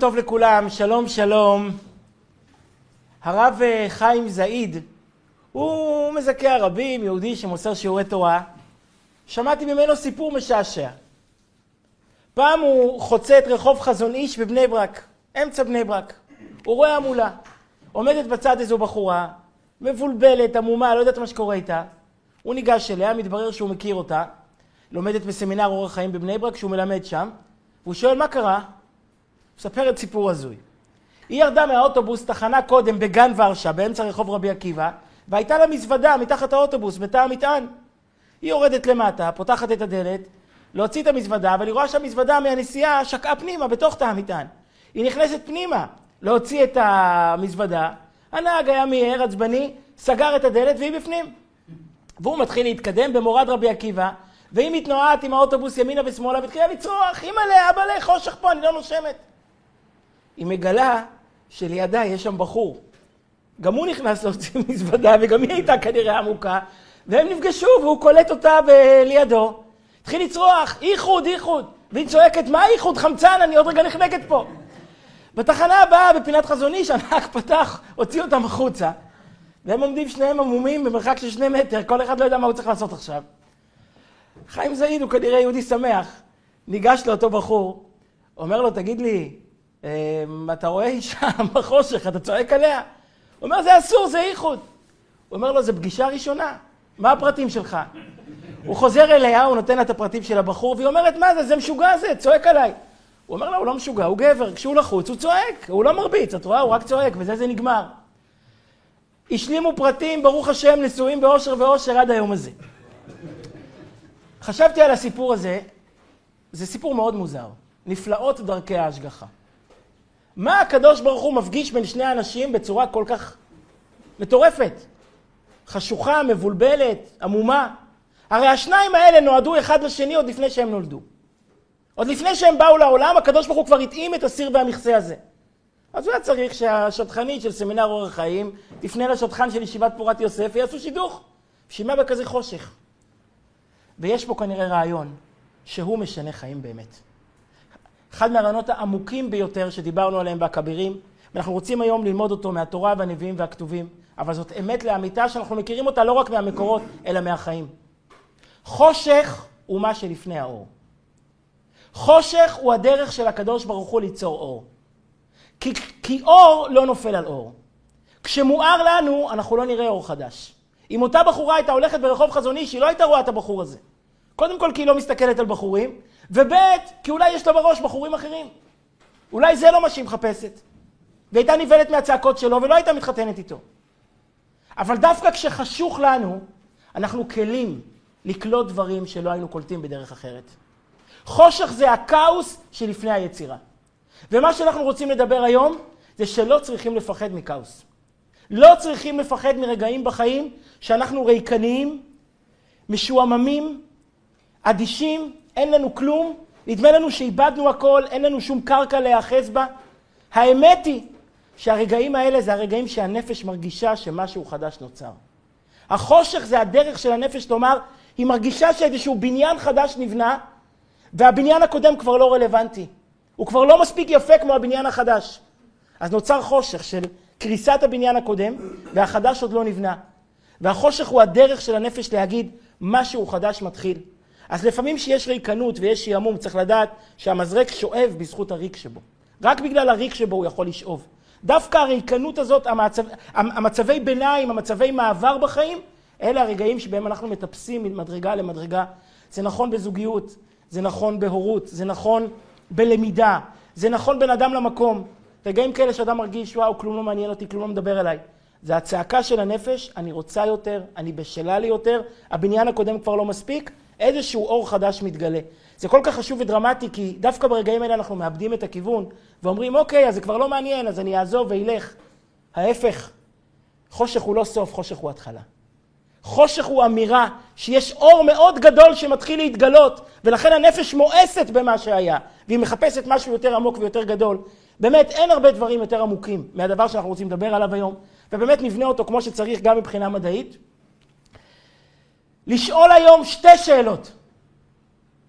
טוב לכולם, שלום שלום. הרב אה, חיים זעיד הוא מזכה הרבים, יהודי שמוסר שיעורי תורה. שמעתי ממנו סיפור משעשע. פעם הוא חוצה את רחוב חזון איש בבני ברק, אמצע בני ברק. הוא רואה המולה. עומדת בצד איזו בחורה, מבולבלת, עמומה, לא יודעת מה שקורה איתה. הוא ניגש אליה, מתברר שהוא מכיר אותה. לומדת בסמינר אורח חיים בבני ברק, שהוא מלמד שם. והוא שואל מה קרה? מספרת סיפור הזוי. היא ירדה מהאוטובוס תחנה קודם בגן ורשה, באמצע רחוב רבי עקיבא, והייתה לה מזוודה מתחת האוטובוס, בתא המטען. היא יורדת למטה, פותחת את הדלת, להוציא את המזוודה, אבל היא רואה שהמזוודה מהנסיעה שקעה פנימה, בתוך תא המטען. היא נכנסת פנימה להוציא את המזוודה, הנהג היה מיהר, עצבני, סגר את הדלת והיא בפנים. והוא מתחיל להתקדם במורד רבי עקיבא, והיא מתנועת עם האוטובוס ימינה ושמאלה, והתחילה לצרוח, אימא'לה, אבא'לה, חושך פה, אני לא נושמת. היא מגלה שלידה יש שם בחור. גם הוא נכנס להוציא מזוודה, וגם היא הייתה כנראה עמוקה, והם נפגשו, והוא קולט אותה לידו. התחיל לצרוח, איחוד, איחוד. והיא צועקת, מה איחוד? חמצן, אני עוד רגע נחנקת פה. בתחנה הבאה, בפינת חזון איש, הנהג פתח, הוציא אותם החוצה. והם עומדים שניהם עמומים במרחק של שני מטר, כל אחד לא יודע מה הוא צריך לעשות עכשיו. חיים זעיד הוא כנראה יהודי שמח. ניגש לאותו בחור, אומר לו, תגיד לי, אתה רואה אישה בחושך, אתה צועק עליה? הוא אומר, זה אסור, זה איחוד. הוא אומר לו, זו פגישה ראשונה, מה הפרטים שלך? הוא חוזר אליה, הוא נותן לה את הפרטים של הבחור, והיא אומרת, מה זה, זה משוגע זה, צועק עליי. הוא אומר לה, הוא לא משוגע, הוא גבר, כשהוא לחוץ הוא צועק, הוא לא מרביץ, את רואה? הוא רק צועק, וזה זה נגמר. השלימו פרטים, ברוך השם, נשואים באושר ואושר עד היום הזה. חשבתי על הסיפור הזה, זה סיפור מאוד מוזר. נפלאות דרכי ההשגחה. מה הקדוש ברוך הוא מפגיש בין שני אנשים בצורה כל כך מטורפת? חשוכה, מבולבלת, עמומה. הרי השניים האלה נועדו אחד לשני עוד לפני שהם נולדו. עוד לפני שהם באו לעולם, הקדוש ברוך הוא כבר התאים את הסיר והמכסה הזה. אז הוא היה צריך שהשטחנית של סמינר אורח חיים תפנה לשטחן של ישיבת פורת יוסף ויעשו שידוך. בשביל מה בכזה חושך? ויש פה כנראה רעיון שהוא משנה חיים באמת. אחד מהרעיונות העמוקים ביותר שדיברנו עליהם בכבירים, ואנחנו רוצים היום ללמוד אותו מהתורה והנביאים והכתובים, אבל זאת אמת לאמיתה שאנחנו מכירים אותה לא רק מהמקורות, אלא מהחיים. חושך הוא מה שלפני האור. חושך הוא הדרך של הקדוש ברוך הוא ליצור אור. כי, כי אור לא נופל על אור. כשמואר לנו, אנחנו לא נראה אור חדש. אם אותה בחורה הייתה הולכת ברחוב חזון איש, היא לא הייתה רואה את הבחור הזה. קודם כל כי היא לא מסתכלת על בחורים, וב' כי אולי יש לה בראש בחורים אחרים. אולי זה לא מה שהיא מחפשת. והייתה נבהלת מהצעקות שלו ולא הייתה מתחתנת איתו. אבל דווקא כשחשוך לנו, אנחנו כלים לקלוט דברים שלא היינו קולטים בדרך אחרת. חושך זה הכאוס שלפני היצירה. ומה שאנחנו רוצים לדבר היום, זה שלא צריכים לפחד מכאוס. לא צריכים לפחד מרגעים בחיים שאנחנו ריקניים, משועממים, אדישים, אין לנו כלום, נדמה לנו שאיבדנו הכל, אין לנו שום קרקע להיאחז בה. האמת היא שהרגעים האלה זה הרגעים שהנפש מרגישה שמשהו חדש נוצר. החושך זה הדרך של הנפש לומר, היא מרגישה שאיזשהו בניין חדש נבנה, והבניין הקודם כבר לא רלוונטי. הוא כבר לא מספיק יפה כמו הבניין החדש. אז נוצר חושך של קריסת הבניין הקודם, והחדש עוד לא נבנה. והחושך הוא הדרך של הנפש להגיד, משהו חדש מתחיל. אז לפעמים שיש ריקנות ויש שעמום, צריך לדעת שהמזרק שואב בזכות הריק שבו. רק בגלל הריק שבו הוא יכול לשאוב. דווקא הריקנות הזאת, המצב, המצבי ביניים, המצבי מעבר בחיים, אלה הרגעים שבהם אנחנו מטפסים ממדרגה למדרגה. זה נכון בזוגיות, זה נכון בהורות, זה נכון בלמידה, זה נכון בין אדם למקום. רגעים כאלה שאדם מרגיש, וואו, כלום לא מעניין אותי, כלום לא מדבר אליי. זה הצעקה של הנפש, אני רוצה יותר, אני בשלה לי יותר, הבניין הקודם כבר לא מספיק, איזשהו אור חדש מתגלה. זה כל כך חשוב ודרמטי, כי דווקא ברגעים האלה אנחנו מאבדים את הכיוון, ואומרים, אוקיי, אז זה כבר לא מעניין, אז אני אעזוב ואילך. ההפך, חושך הוא לא סוף, חושך הוא התחלה. חושך הוא אמירה שיש אור מאוד גדול שמתחיל להתגלות, ולכן הנפש מואסת במה שהיה, והיא מחפשת משהו יותר עמוק ויותר גדול. באמת, אין הרבה דברים יותר עמוקים מהדבר שאנחנו רוצים לדבר עליו היום, ובאמת נבנה אותו כמו שצריך גם מבחינה מדעית. לשאול היום שתי שאלות.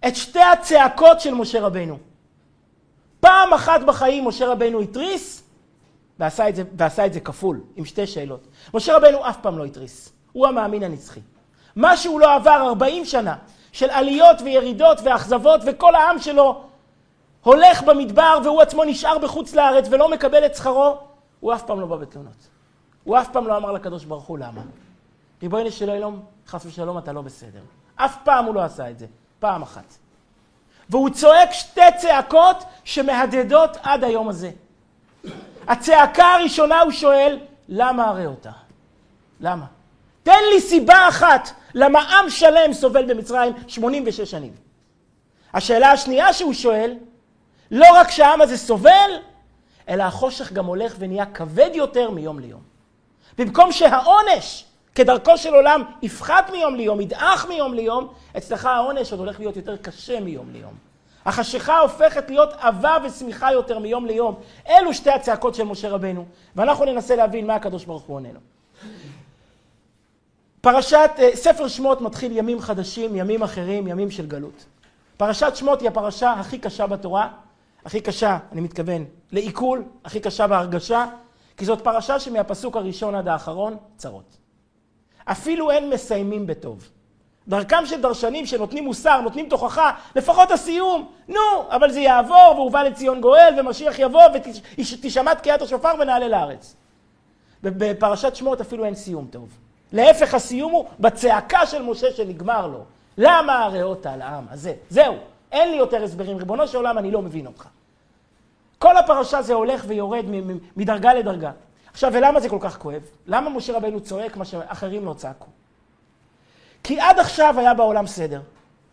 את שתי הצעקות של משה רבנו. פעם אחת בחיים משה רבנו התריס, ועשה את, זה, ועשה את זה כפול, עם שתי שאלות. משה רבנו אף פעם לא התריס, הוא המאמין הנצחי. מה שהוא לא עבר 40 שנה של עליות וירידות ואכזבות, וכל העם שלו הולך במדבר והוא עצמו נשאר בחוץ לארץ ולא מקבל את שכרו, הוא אף פעם לא בא בתלונות. הוא אף פעם לא אמר לקדוש ברוך הוא למה. ריבונו של עולם, חס ושלום, אתה לא בסדר. אף פעם הוא לא עשה את זה, פעם אחת. והוא צועק שתי צעקות שמהדהדות עד היום הזה. הצעקה הראשונה הוא שואל, למה הרי אותה? למה? תן לי סיבה אחת למה עם שלם סובל במצרים 86 שנים. השאלה השנייה שהוא שואל, לא רק שהעם הזה סובל, אלא החושך גם הולך ונהיה כבד יותר מיום ליום. במקום שהעונש, כדרכו של עולם, יפחת מיום ליום, ידעך מיום ליום, אצלך העונש עוד הולך להיות יותר קשה מיום ליום. החשיכה הופכת להיות עבה ושמיכה יותר מיום ליום. אלו שתי הצעקות של משה רבנו, ואנחנו ננסה להבין מה הקדוש ברוך הוא עונה לו. פרשת, אה, ספר שמות מתחיל ימים חדשים, ימים אחרים, ימים של גלות. פרשת שמות היא הפרשה הכי קשה בתורה, הכי קשה, אני מתכוון, לעיכול, הכי קשה בהרגשה, כי זאת פרשה שמהפסוק הראשון עד האחרון, צרות. אפילו אין מסיימים בטוב. דרכם של דרשנים שנותנים מוסר, נותנים תוכחה, לפחות הסיום, נו, אבל זה יעבור, והובא לציון גואל, ומשיח יבוא, ותשמע תקיעת השופר ונעלה לארץ. בפרשת שמות אפילו אין סיום טוב. להפך, הסיום הוא בצעקה של משה שנגמר לו. למה הריאות על העם הזה? זהו, אין לי יותר הסברים. ריבונו של עולם, אני לא מבין אותך. כל הפרשה זה הולך ויורד מדרגה לדרגה. עכשיו, ולמה זה כל כך כואב? למה משה רבנו צועק מה שאחרים לא צעקו? כי עד עכשיו היה בעולם סדר.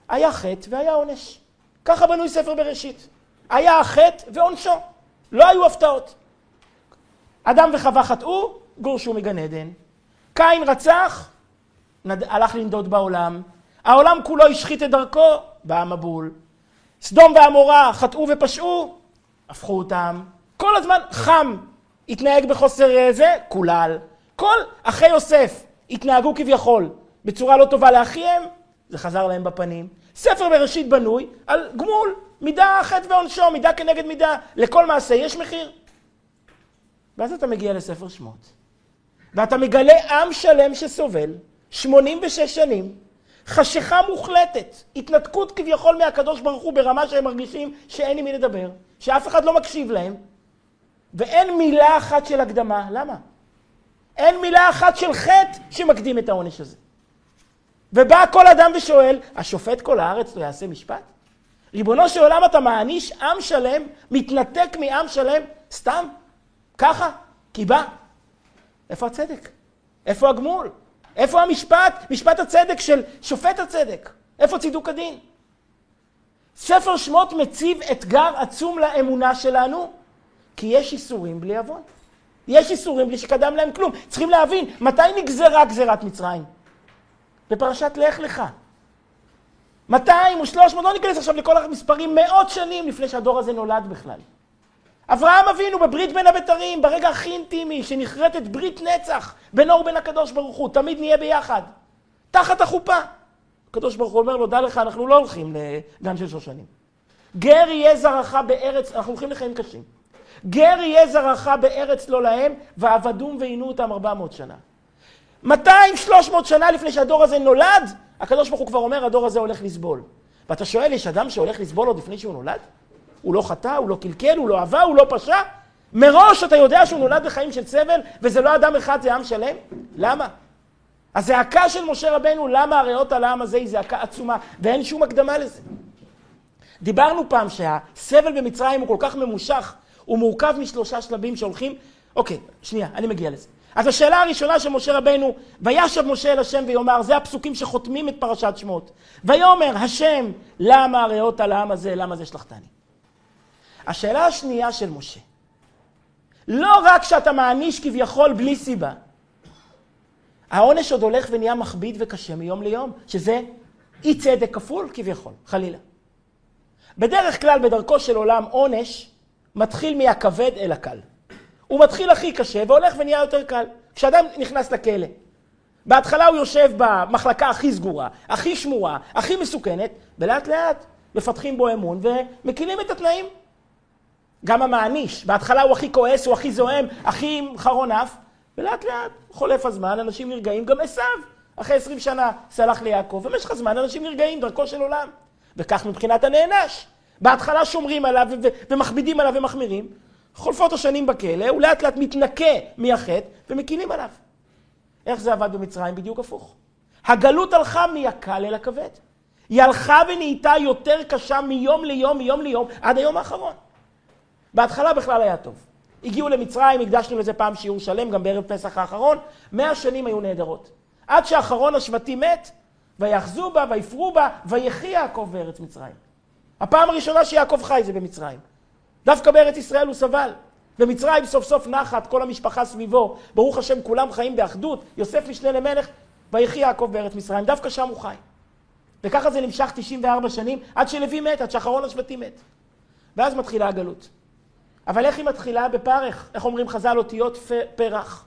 היה חטא והיה עונש. ככה בנוי ספר בראשית. היה החטא ועונשו. לא היו הפתעות. אדם וחווה חטאו, גורשו מגן עדן. קין רצח, נד... הלך לנדוד בעולם. העולם כולו השחית את דרכו, בא המבול. סדום ועמורה חטאו ופשעו, הפכו אותם. כל הזמן חם התנהג בחוסר זה, קולל. כל אחי יוסף התנהגו כביכול בצורה לא טובה לאחיהם, זה חזר להם בפנים. ספר בראשית בנוי על גמול, מידה חטא ועונשו, מידה כנגד מידה. לכל מעשה יש מחיר. ואז אתה מגיע לספר שמות, ואתה מגלה עם שלם שסובל 86 שנים, חשיכה מוחלטת, התנתקות כביכול מהקדוש ברוך הוא ברמה שהם מרגישים שאין עם מי לדבר, שאף אחד לא מקשיב להם, ואין מילה אחת של הקדמה. למה? אין מילה אחת של חטא שמקדים את העונש הזה. ובא כל אדם ושואל, השופט כל הארץ לא יעשה משפט? ריבונו של עולם, אתה מעניש עם שלם, מתנתק מעם שלם, סתם, ככה, כי בא. איפה הצדק? איפה הגמול? איפה המשפט? משפט הצדק של שופט הצדק. איפה צידוק הדין? ספר שמות מציב אתגר עצום לאמונה שלנו, כי יש איסורים בלי עוון. יש איסורים בלי שקדם להם כלום. צריכים להבין, מתי נגזרה גזירת מצרים? בפרשת לך לך. 200 או 300, לא ניכנס עכשיו לכל המספרים, מאות שנים לפני שהדור הזה נולד בכלל. אברהם אבינו בברית בין הבתרים, ברגע הכי אינטימי, שנחרטת ברית נצח בינו ובין הקדוש ברוך הוא, תמיד נהיה ביחד. תחת החופה. הקדוש ברוך הוא אומר לו, דע לך, אנחנו לא הולכים לגן של שושנים. גר יהיה זרעך בארץ, אנחנו הולכים לחיים קשים. גר יהיה זרעך בארץ לא להם, ועבדום ועינו אותם 400 שנה. 200, 300 שנה לפני שהדור הזה נולד, הקדוש ברוך הוא כבר אומר, הדור הזה הולך לסבול. ואתה שואל, יש אדם שהולך לסבול עוד לפני שהוא נולד? הוא לא חטא, הוא לא קלקל, הוא לא עבר, הוא לא פשע? מראש אתה יודע שהוא נולד בחיים של סבל, וזה לא אדם אחד, זה עם שלם? למה? הזעקה של משה רבנו, למה הריאות על העם הזה היא זעקה עצומה, ואין שום הקדמה לזה. דיברנו פעם שהסבל במצרים הוא כל כך ממושך, הוא מורכב משלושה שלבים שהולכים... אוקיי, שנייה, אני מגיע לזה. אז השאלה הראשונה של משה רבנו, וישב משה אל השם ויאמר, זה הפסוקים שחותמים את פרשת שמות. ויאמר, השם, למה הריאות על העם הזה, למה זה שלחתני? השאלה השנייה של משה, לא רק שאתה מעניש כביכול בלי סיבה, העונש עוד הולך ונהיה מכביד וקשה מיום ליום, שזה אי צדק כפול כביכול, חלילה. בדרך כלל, בדרכו של עולם, עונש מתחיל מהכבד אל הקל. הוא מתחיל הכי קשה והולך ונהיה יותר קל. כשאדם נכנס לכלא, בהתחלה הוא יושב במחלקה הכי סגורה, הכי שמורה, הכי מסוכנת, ולאט לאט מפתחים בו אמון ומקילים את התנאים. גם המעניש. בהתחלה הוא הכי כועס, הוא הכי זועם, הכי חרון אף, ולאט לאט חולף הזמן, אנשים נרגעים, גם עשיו, אחרי עשרים שנה סלח ליעקב, במשך הזמן אנשים נרגעים, דרכו של עולם. וכך מבחינת הנענש. בהתחלה שומרים עליו ומכבידים עליו ומחמירים, חולפות השנים בכלא, הוא לאט לאט מתנקה מהחטא ומקילים עליו. איך זה עבד במצרים? בדיוק הפוך. הגלות הלכה מהקל אל הכבד. היא הלכה ונהייתה יותר קשה מיום ליום, מיום ליום, עד היום האחרון. בהתחלה בכלל היה טוב. הגיעו למצרים, הקדשנו לזה פעם שיעור שלם, גם בערב פסח האחרון, מאה שנים היו נהדרות. עד שאחרון השבטים מת, ויאחזו בה, ויפרו בה, ויחי יעקב בארץ מצרים. הפעם הראשונה שיעקב חי זה במצרים. דווקא בארץ ישראל הוא סבל. במצרים סוף סוף נחת, כל המשפחה סביבו, ברוך השם כולם חיים באחדות, יוסף משנה למלך, ויחי יעקב בארץ מצרים, דווקא שם הוא חי. וככה זה נמשך 94 שנים, עד שלוי מת, עד שאחרון השבטים מת. ואז מתחילה הגלות. אבל איך היא מתחילה? בפרך. איך אומרים חז"ל אותיות פרח?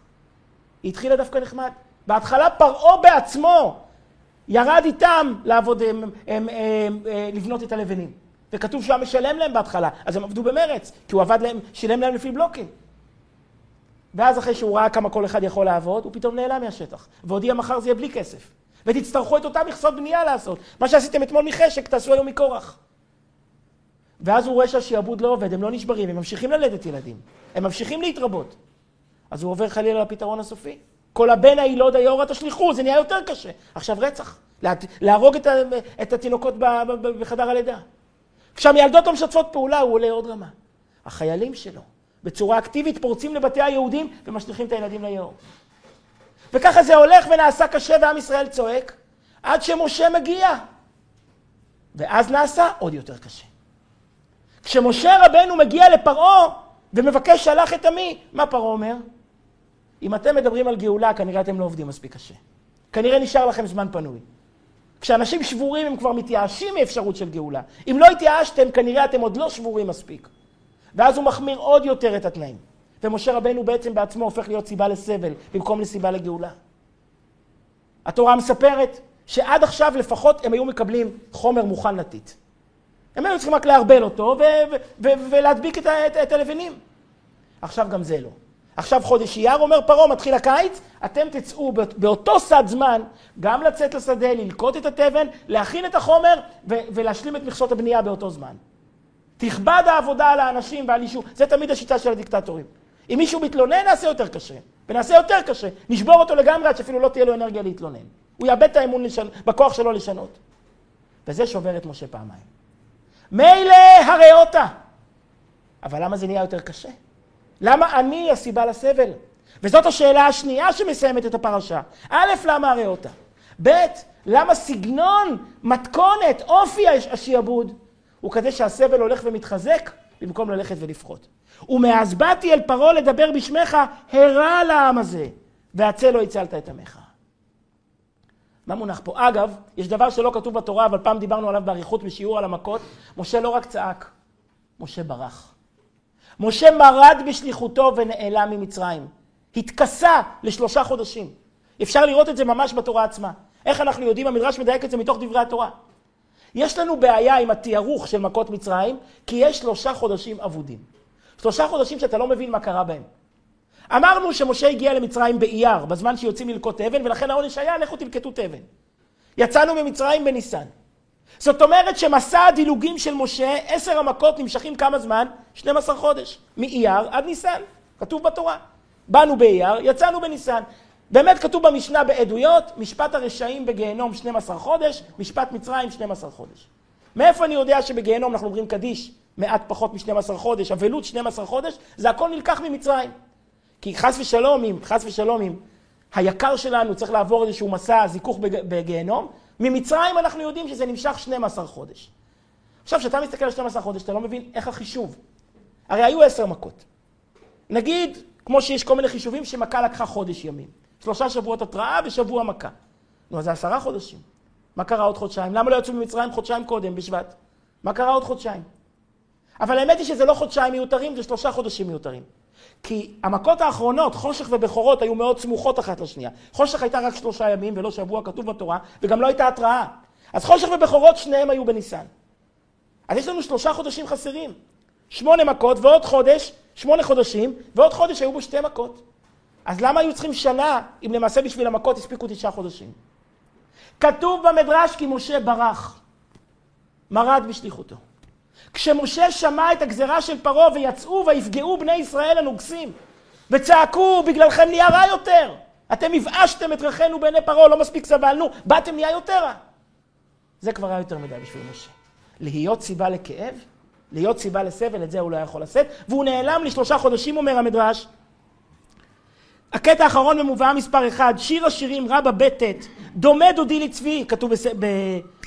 היא התחילה דווקא נחמד. בהתחלה פרעה בעצמו ירד איתם לעבוד, הם, הם, הם, הם, לבנות את הלבנים. וכתוב שהוא היה משלם להם בהתחלה, אז הם עבדו במרץ, כי הוא עבד להם, שילם להם לפי בלוקים. ואז אחרי שהוא ראה כמה כל אחד יכול לעבוד, הוא פתאום נעלם מהשטח. והודיע מחר זה יהיה בלי כסף. ותצטרכו את אותה מכסות בנייה לעשות. מה שעשיתם אתמול מחשק, תעשו היום מקורח. ואז הוא רואה שהשיעבוד לא עובד, הם לא נשברים, הם ממשיכים ללדת ילדים. הם ממשיכים להתרבות. אז הוא עובר חלילה לפתרון הסופי. כל הבן הילוד היאורה תשליכו, זה נהיה יותר קשה. עכשיו רצח. להרוג את, התינוקות בחדר הלידה. כשהמיילדות לא משתפות פעולה, הוא עולה עוד רמה. החיילים שלו, בצורה אקטיבית, פורצים לבתי היהודים ומשליכים את הילדים ליאור. וככה זה הולך ונעשה קשה ועם ישראל צועק, עד שמשה מגיע. ואז נעשה עוד יותר קשה. כשמשה רבנו מגיע לפרעה ומבקש שלח את עמי, מה פרעה אומר? אם אתם מדברים על גאולה, כנראה אתם לא עובדים מספיק קשה. כנראה נשאר לכם זמן פנוי. כשאנשים שבורים הם כבר מתייאשים מאפשרות של גאולה. אם לא התייאשתם, כנראה אתם עוד לא שבורים מספיק. ואז הוא מחמיר עוד יותר את התנאים. ומשה רבנו בעצם בעצמו הופך להיות סיבה לסבל, במקום לסיבה לגאולה. התורה מספרת שעד עכשיו לפחות הם היו מקבלים חומר מוכן לטיט. הם היו צריכים רק לערבל אותו ולהדביק את, את, את הלבנים. עכשיו גם זה לא. עכשיו חודש אייר, אומר פרעה, מתחיל הקיץ, אתם תצאו באותו סד זמן גם לצאת לשדה, ללקוט את התבן, להכין את החומר ולהשלים את מכסות הבנייה באותו זמן. תכבד העבודה על האנשים ועל אישור, זה תמיד השיטה של הדיקטטורים. אם מישהו מתלונן, נעשה יותר קשה. ונעשה יותר קשה. נשבור אותו לגמרי עד שאפילו לא תהיה לו אנרגיה להתלונן. הוא יאבד את האמון לשנ... בכוח שלו לשנות. וזה שובר את משה פעמיים. מילא הריאותה. אבל למה זה נהיה יותר קשה? למה אני הסיבה לסבל? וזאת השאלה השנייה שמסיימת את הפרשה. א', למה הריאותה? ב', למה סגנון, מתכונת, אופי השיעבוד הוא כזה שהסבל הולך ומתחזק במקום ללכת ולפחות. ומאז באתי אל פרעה לדבר בשמך, הרע לעם הזה, והצל לא הצלת את עמך. מה מונח פה? אגב, יש דבר שלא כתוב בתורה, אבל פעם דיברנו עליו באריכות בשיעור על המכות. משה לא רק צעק, משה ברח. משה מרד בשליחותו ונעלם ממצרים. התכסה לשלושה חודשים. אפשר לראות את זה ממש בתורה עצמה. איך אנחנו יודעים? המדרש מדייק את זה מתוך דברי התורה. יש לנו בעיה עם התיארוך של מכות מצרים, כי יש שלושה חודשים אבודים. שלושה חודשים שאתה לא מבין מה קרה בהם. אמרנו שמשה הגיע למצרים באייר, בזמן שיוצאים ללקוט אבן, ולכן העונש היה, לכו תלקטו תבן. יצאנו ממצרים בניסן. זאת אומרת שמסע הדילוגים של משה, עשר המכות נמשכים כמה זמן? 12 חודש. מאייר עד ניסן, כתוב בתורה. באנו באייר, יצאנו בניסן. באמת כתוב במשנה בעדויות, משפט הרשעים בגיהנום 12 חודש, משפט מצרים 12 חודש. מאיפה אני יודע שבגיהנום אנחנו אומרים קדיש מעט פחות מ-12 חודש, אבלות 12 חודש, זה הכל נלקח ממצרים. כי חס ושלום, אם, חס ושלום, אם היקר שלנו צריך לעבור איזשהו מסע זיכוך בגיהנום, ממצרים אנחנו יודעים שזה נמשך 12 חודש. עכשיו, כשאתה מסתכל על 12 חודש, אתה לא מבין איך החישוב. הרי היו עשר מכות. נגיד, כמו שיש כל מיני חישובים, שמכה לקחה חודש ימים. שלושה שבועות התראה ושבוע מכה. נו, אז זה עשרה חודשים. מה קרה עוד חודשיים? למה לא יצאו ממצרים חודשיים קודם, בשבט? מה קרה עוד חודשיים? אבל האמת היא שזה לא חודשיים מיותרים, זה שלושה חודשים מיותרים. כי המכות האחרונות, חושך ובכורות, היו מאוד סמוכות אחת לשנייה. חושך הייתה רק שלושה ימים ולא שבוע, כתוב בתורה, וגם לא הייתה התראה. אז חושך ובכורות, שניהם היו בניסן. אז יש לנו שלושה חודשים חסרים. שמונה מכות ועוד חודש, שמונה חודשים, ועוד חודש היו בו שתי מכות. אז למה היו צריכים שנה, אם למעשה בשביל המכות הספיקו תשעה חודשים? כתוב במדרש כי משה ברח, מרד בשליחותו. כשמשה שמע את הגזרה של פרעה ויצאו ויפגעו בני ישראל הנוגסים וצעקו בגללכם נהיה רע יותר. אתם הבאשתם את רכינו בעיני פרעה לא מספיק סבלנו באתם נהיה יותר רע. זה כבר היה יותר מדי בשביל משה. להיות סיבה לכאב להיות סיבה לסבל את זה הוא לא יכול לשאת. והוא נעלם לשלושה חודשים אומר המדרש. הקטע האחרון במובאה מספר אחד, שיר השירים רבה בטט, דומה דודי לצבי, כתוב בס... ב...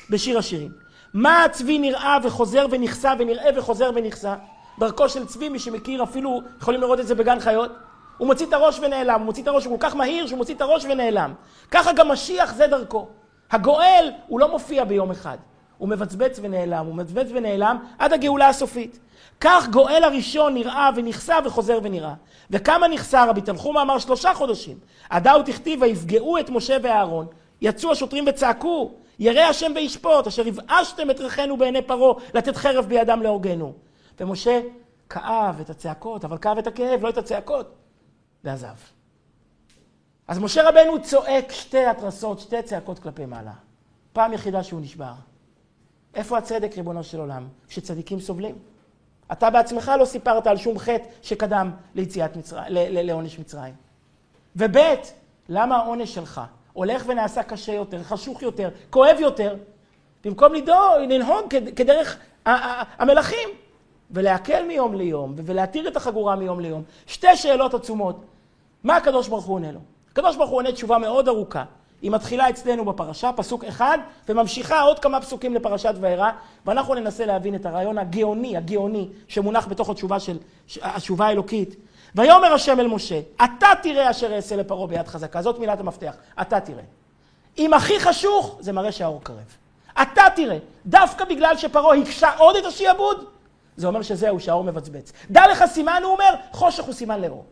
בשיר השירים. מה הצבי נראה וחוזר ונכסה ונראה וחוזר ונכסה? דרכו של צבי, מי שמכיר אפילו, יכולים לראות את זה בגן חיות, הוא מוציא את הראש ונעלם, הוא מוציא את הראש, הוא כל כך מהיר שהוא מוציא את הראש ונעלם. ככה גם משיח זה דרכו. הגואל הוא לא מופיע ביום אחד, הוא מבצבץ ונעלם, הוא מבצבץ ונעלם עד הגאולה הסופית. כך גואל הראשון נראה ונכסה וחוזר ונראה. וכמה נכסה רבי תנחומה אמר שלושה חודשים. עדה ותכתיב ויפגעו את משה ואהרון, יצאו השוטרים וצעקו, ירא השם וישפוט, אשר הבאשתם את ריחנו בעיני פרעה, לתת חרב בידם להורגנו. ומשה כאב את הצעקות, אבל כאב את הכאב, לא את הצעקות, ועזב. אז משה רבנו צועק שתי התרסות, שתי צעקות כלפי מעלה. פעם יחידה שהוא נשבר. איפה הצדק, ריבונו של עולם, שצדיקים סובלים? אתה בעצמך לא סיפרת על שום חטא שקדם ליציאת מצרים, לעונש מצרים. וב', למה העונש שלך הולך ונעשה קשה יותר, חשוך יותר, כואב יותר, במקום לדאוג, לנהוג כדרך המלכים, ולהקל מיום ליום, ולהתיר את החגורה מיום ליום. שתי שאלות עצומות. מה הקדוש ברוך הוא עונה לו? הקדוש ברוך הוא עונה תשובה מאוד ארוכה. היא מתחילה אצלנו בפרשה, פסוק אחד, וממשיכה עוד כמה פסוקים לפרשת וארא, ואנחנו ננסה להבין את הרעיון הגאוני, הגאוני, שמונח בתוך התשובה של, התשובה האלוקית. ויאמר השם אל משה, אתה תראה אשר אעשה לפרעה ביד חזקה. זאת מילת המפתח, אתה תראה. אם הכי חשוך, זה מראה שהאור קרב. אתה תראה, דווקא בגלל שפרעה הקשה עוד את השיעבוד, זה אומר שזהו, שהאור מבצבץ. דע לך סימן, הוא אומר, חושך הוא סימן לאור.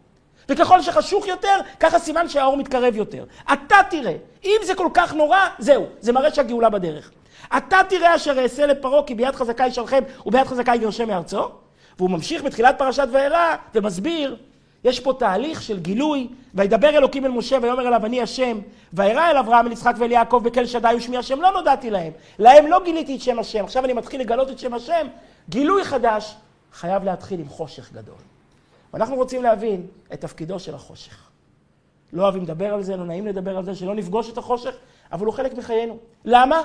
וככל שחשוך יותר, ככה סימן שהאור מתקרב יותר. אתה תראה, אם זה כל כך נורא, זהו, זה מראה שהגאולה בדרך. אתה תראה אשר אעשה לפרעה, כי ביד חזקה ישלחם וביד חזקה יגרשם מארצו. והוא ממשיך בתחילת פרשת וארא ומסביר, יש פה תהליך של גילוי, וידבר אלוקים אל משה ויאמר אליו אני השם, וירא אל אברהם אל יצחק ואל יעקב בקל שדי ושמי השם, לא נודעתי להם, להם לא גיליתי את שם השם, עכשיו אני מתחיל לגלות את שם השם, גילוי חדש חייב להתחיל עם חושך גדול. ואנחנו רוצים להבין את תפקידו של החושך. לא אוהבים לדבר על זה, לא נעים לדבר על זה, שלא נפגוש את החושך, אבל הוא חלק מחיינו. למה?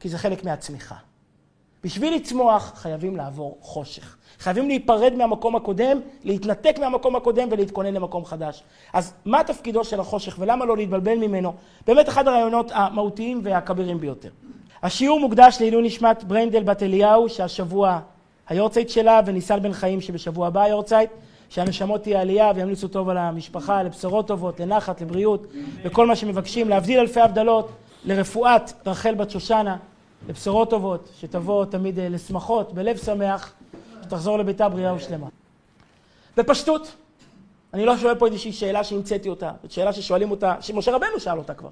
כי זה חלק מהצמיחה. בשביל לצמוח חייבים לעבור חושך. חייבים להיפרד מהמקום הקודם, להתנתק מהמקום הקודם ולהתכונן למקום חדש. אז מה תפקידו של החושך ולמה לא להתבלבל ממנו? באמת אחד הרעיונות המהותיים והכבירים ביותר. השיעור מוקדש לעילוי נשמת ברנדל בת אליהו, שהשבוע היורצייט שלה, וניסל בן חיים שבשבוע הבא היורצייט. שהנשמות תהיה עלייה וימליצו טוב על המשפחה, לבשורות טובות, לנחת, לבריאות, וכל מה שמבקשים, להבדיל אלפי הבדלות, לרפואת רחל בת שושנה, לבשורות טובות, שתבוא תמיד אה, לשמחות, בלב שמח, שתחזור לביתה בריאה ושלמה. בפשטות, אני לא שואל פה איזושהי שאלה שהמצאתי אותה, זאת שאלה ששואלים אותה, שמשה רבנו שאל אותה כבר.